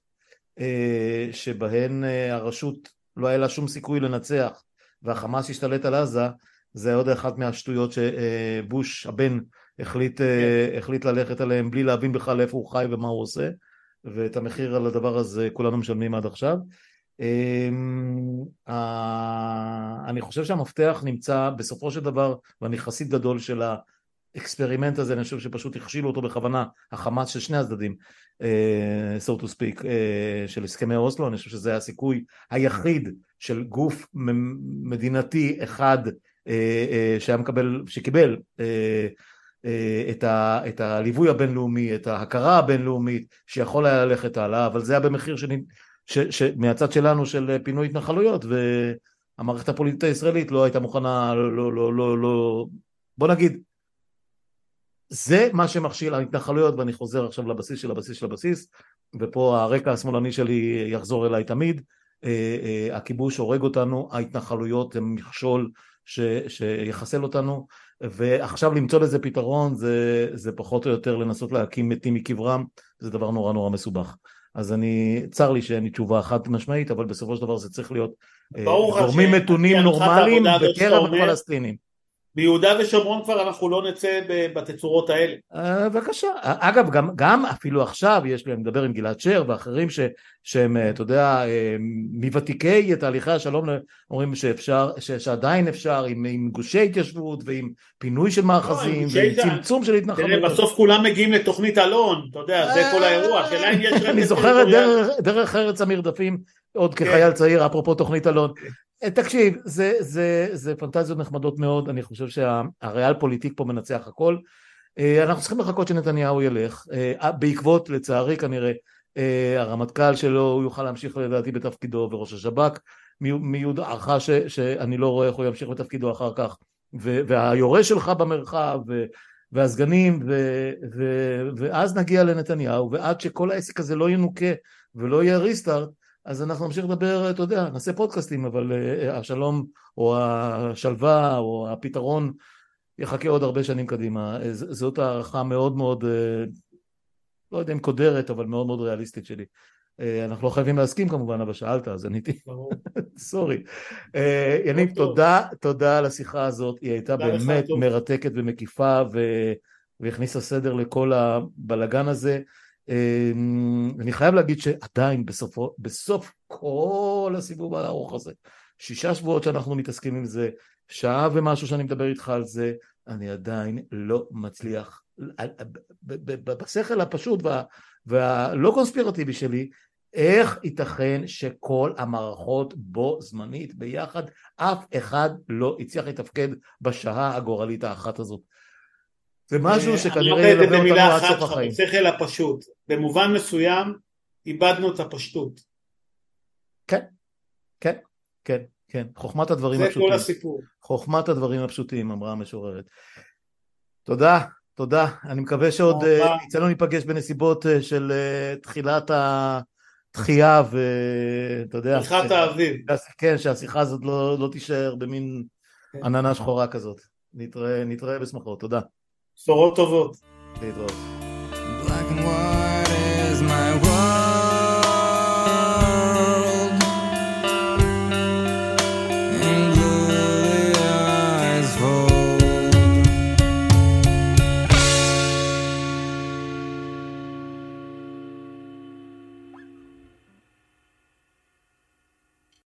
Speaker 1: שבהן הרשות לא היה לה שום סיכוי לנצח והחמאס השתלט על עזה זה עוד אחת מהשטויות שבוש הבן החליט, כן. החליט ללכת עליהם בלי להבין בכלל איפה הוא חי ומה הוא עושה ואת המחיר על הדבר הזה כולנו משלמים עד עכשיו אמ, אני חושב שהמפתח נמצא בסופו של דבר ואני חסיד גדול של ה experiment הזה אני חושב שפשוט הכשילו אותו בכוונה החמאס של שני הצדדים אה, so to speak אה, של הסכמי אוסלו אני חושב שזה הסיכוי היחיד של גוף מדינתי אחד אה, שהיה מקבל שקיבל את, ה, את הליווי הבינלאומי, את ההכרה הבינלאומית שיכול היה ללכת הלאה, אבל זה היה במחיר שני, ש, ש, מהצד שלנו של פינוי התנחלויות והמערכת הפוליטית הישראלית לא הייתה מוכנה, לא, לא, לא, לא, בוא נגיד, זה מה שמכשיל ההתנחלויות ואני חוזר עכשיו לבסיס של הבסיס של הבסיס ופה הרקע השמאלני שלי יחזור אליי תמיד, אה, אה, הכיבוש הורג אותנו, ההתנחלויות הם מכשול ש, שיחסל אותנו ועכשיו למצוא לזה פתרון זה, זה פחות או יותר לנסות להקים מתים מקברם, זה דבר נורא נורא מסובך. אז אני, צר לי שאין לי תשובה חד משמעית, אבל בסופו של דבר זה צריך להיות אה, גורמים מתונים נורמליים בקרב הפלסטינים.
Speaker 2: ביהודה ושומרון כבר אנחנו לא נצא בתצורות האלה.
Speaker 1: אה, בבקשה. אגב, גם, גם אפילו עכשיו יש לי, אני מדבר עם גלעד שר ואחרים ש, שהם, אה, אתה יודע, אה, מוותיקי תהליכי השלום אומרים שאפשר, ש, שעדיין אפשר עם, עם גושי התיישבות ועם פינוי של מאחזים לא, ועם צמצום של התנחלות.
Speaker 2: בסוף כולם מגיעים לתוכנית אלון, אתה יודע, זה כל האירוע.
Speaker 1: אני זוכר את דרך ארץ המרדפים עוד כן. כחייל צעיר, אפרופו תוכנית אלון. אה, תקשיב, זה, זה, זה פנטזיות נחמדות מאוד, אני חושב שהריאל פוליטיק פה מנצח הכל. אה, אנחנו צריכים לחכות שנתניהו ילך, אה, בעקבות לצערי כנראה הרמטכ"ל שלו, הוא יוכל להמשיך לדעתי בתפקידו וראש השב"כ, מיוד הערכה שאני לא רואה איך הוא ימשיך בתפקידו אחר כך, והיורש שלך במרחב, והסגנים, ו, ו, ואז נגיע לנתניהו, ועד שכל העסק הזה לא ינוקה ולא יהיה ריסטארט, אז אנחנו נמשיך לדבר, אתה יודע, נעשה פודקאסטים, אבל uh, השלום או השלווה או הפתרון יחכה עוד הרבה שנים קדימה. אה, זאת הערכה מאוד מאוד, לא יודע אם קודרת, אבל מאוד מאוד ריאליסטית שלי. אנחנו לא חייבים להסכים כמובן, אבל שאלת, אז עניתי. סורי. יניב, תודה, תודה על השיחה הזאת, היא הייתה באמת מרתקת ומקיפה. והכניסה סדר לכל הבלגן הזה. אמ, אני חייב להגיד שעדיין בסופו, בסוף כל הסיבוב הארוך הזה, שישה שבועות שאנחנו מתעסקים עם זה, שעה ומשהו שאני מדבר איתך על זה, אני עדיין לא מצליח, בשכל הפשוט וה, והלא קונספירטיבי שלי, איך ייתכן שכל המערכות בו זמנית ביחד, אף אחד לא הצליח לתפקד בשעה הגורלית האחת הזאת. זה משהו
Speaker 2: אה,
Speaker 1: שכנראה ילווה אותנו עד סוף החיים.
Speaker 2: בשכל הפשוט, במובן מסוים איבדנו את הפשטות.
Speaker 1: כן, כן, כן, כן, חוכמת הדברים הפשוטים.
Speaker 2: זה כל הסיפור.
Speaker 1: חוכמת הדברים הפשוטים, אמרה המשוררת. תודה, תודה. אני מקווה שעוד אה, יצא לנו להיפגש בנסיבות אה, של תחילת התחייה, ואתה יודע...
Speaker 2: תחילת האביב.
Speaker 1: כן, שהשיחה הזאת לא, לא תישאר במין כן. עננה שחורה כזאת. נתראה, נתראה בשמחות, תודה.
Speaker 2: בשורות טובות.
Speaker 1: להתראות.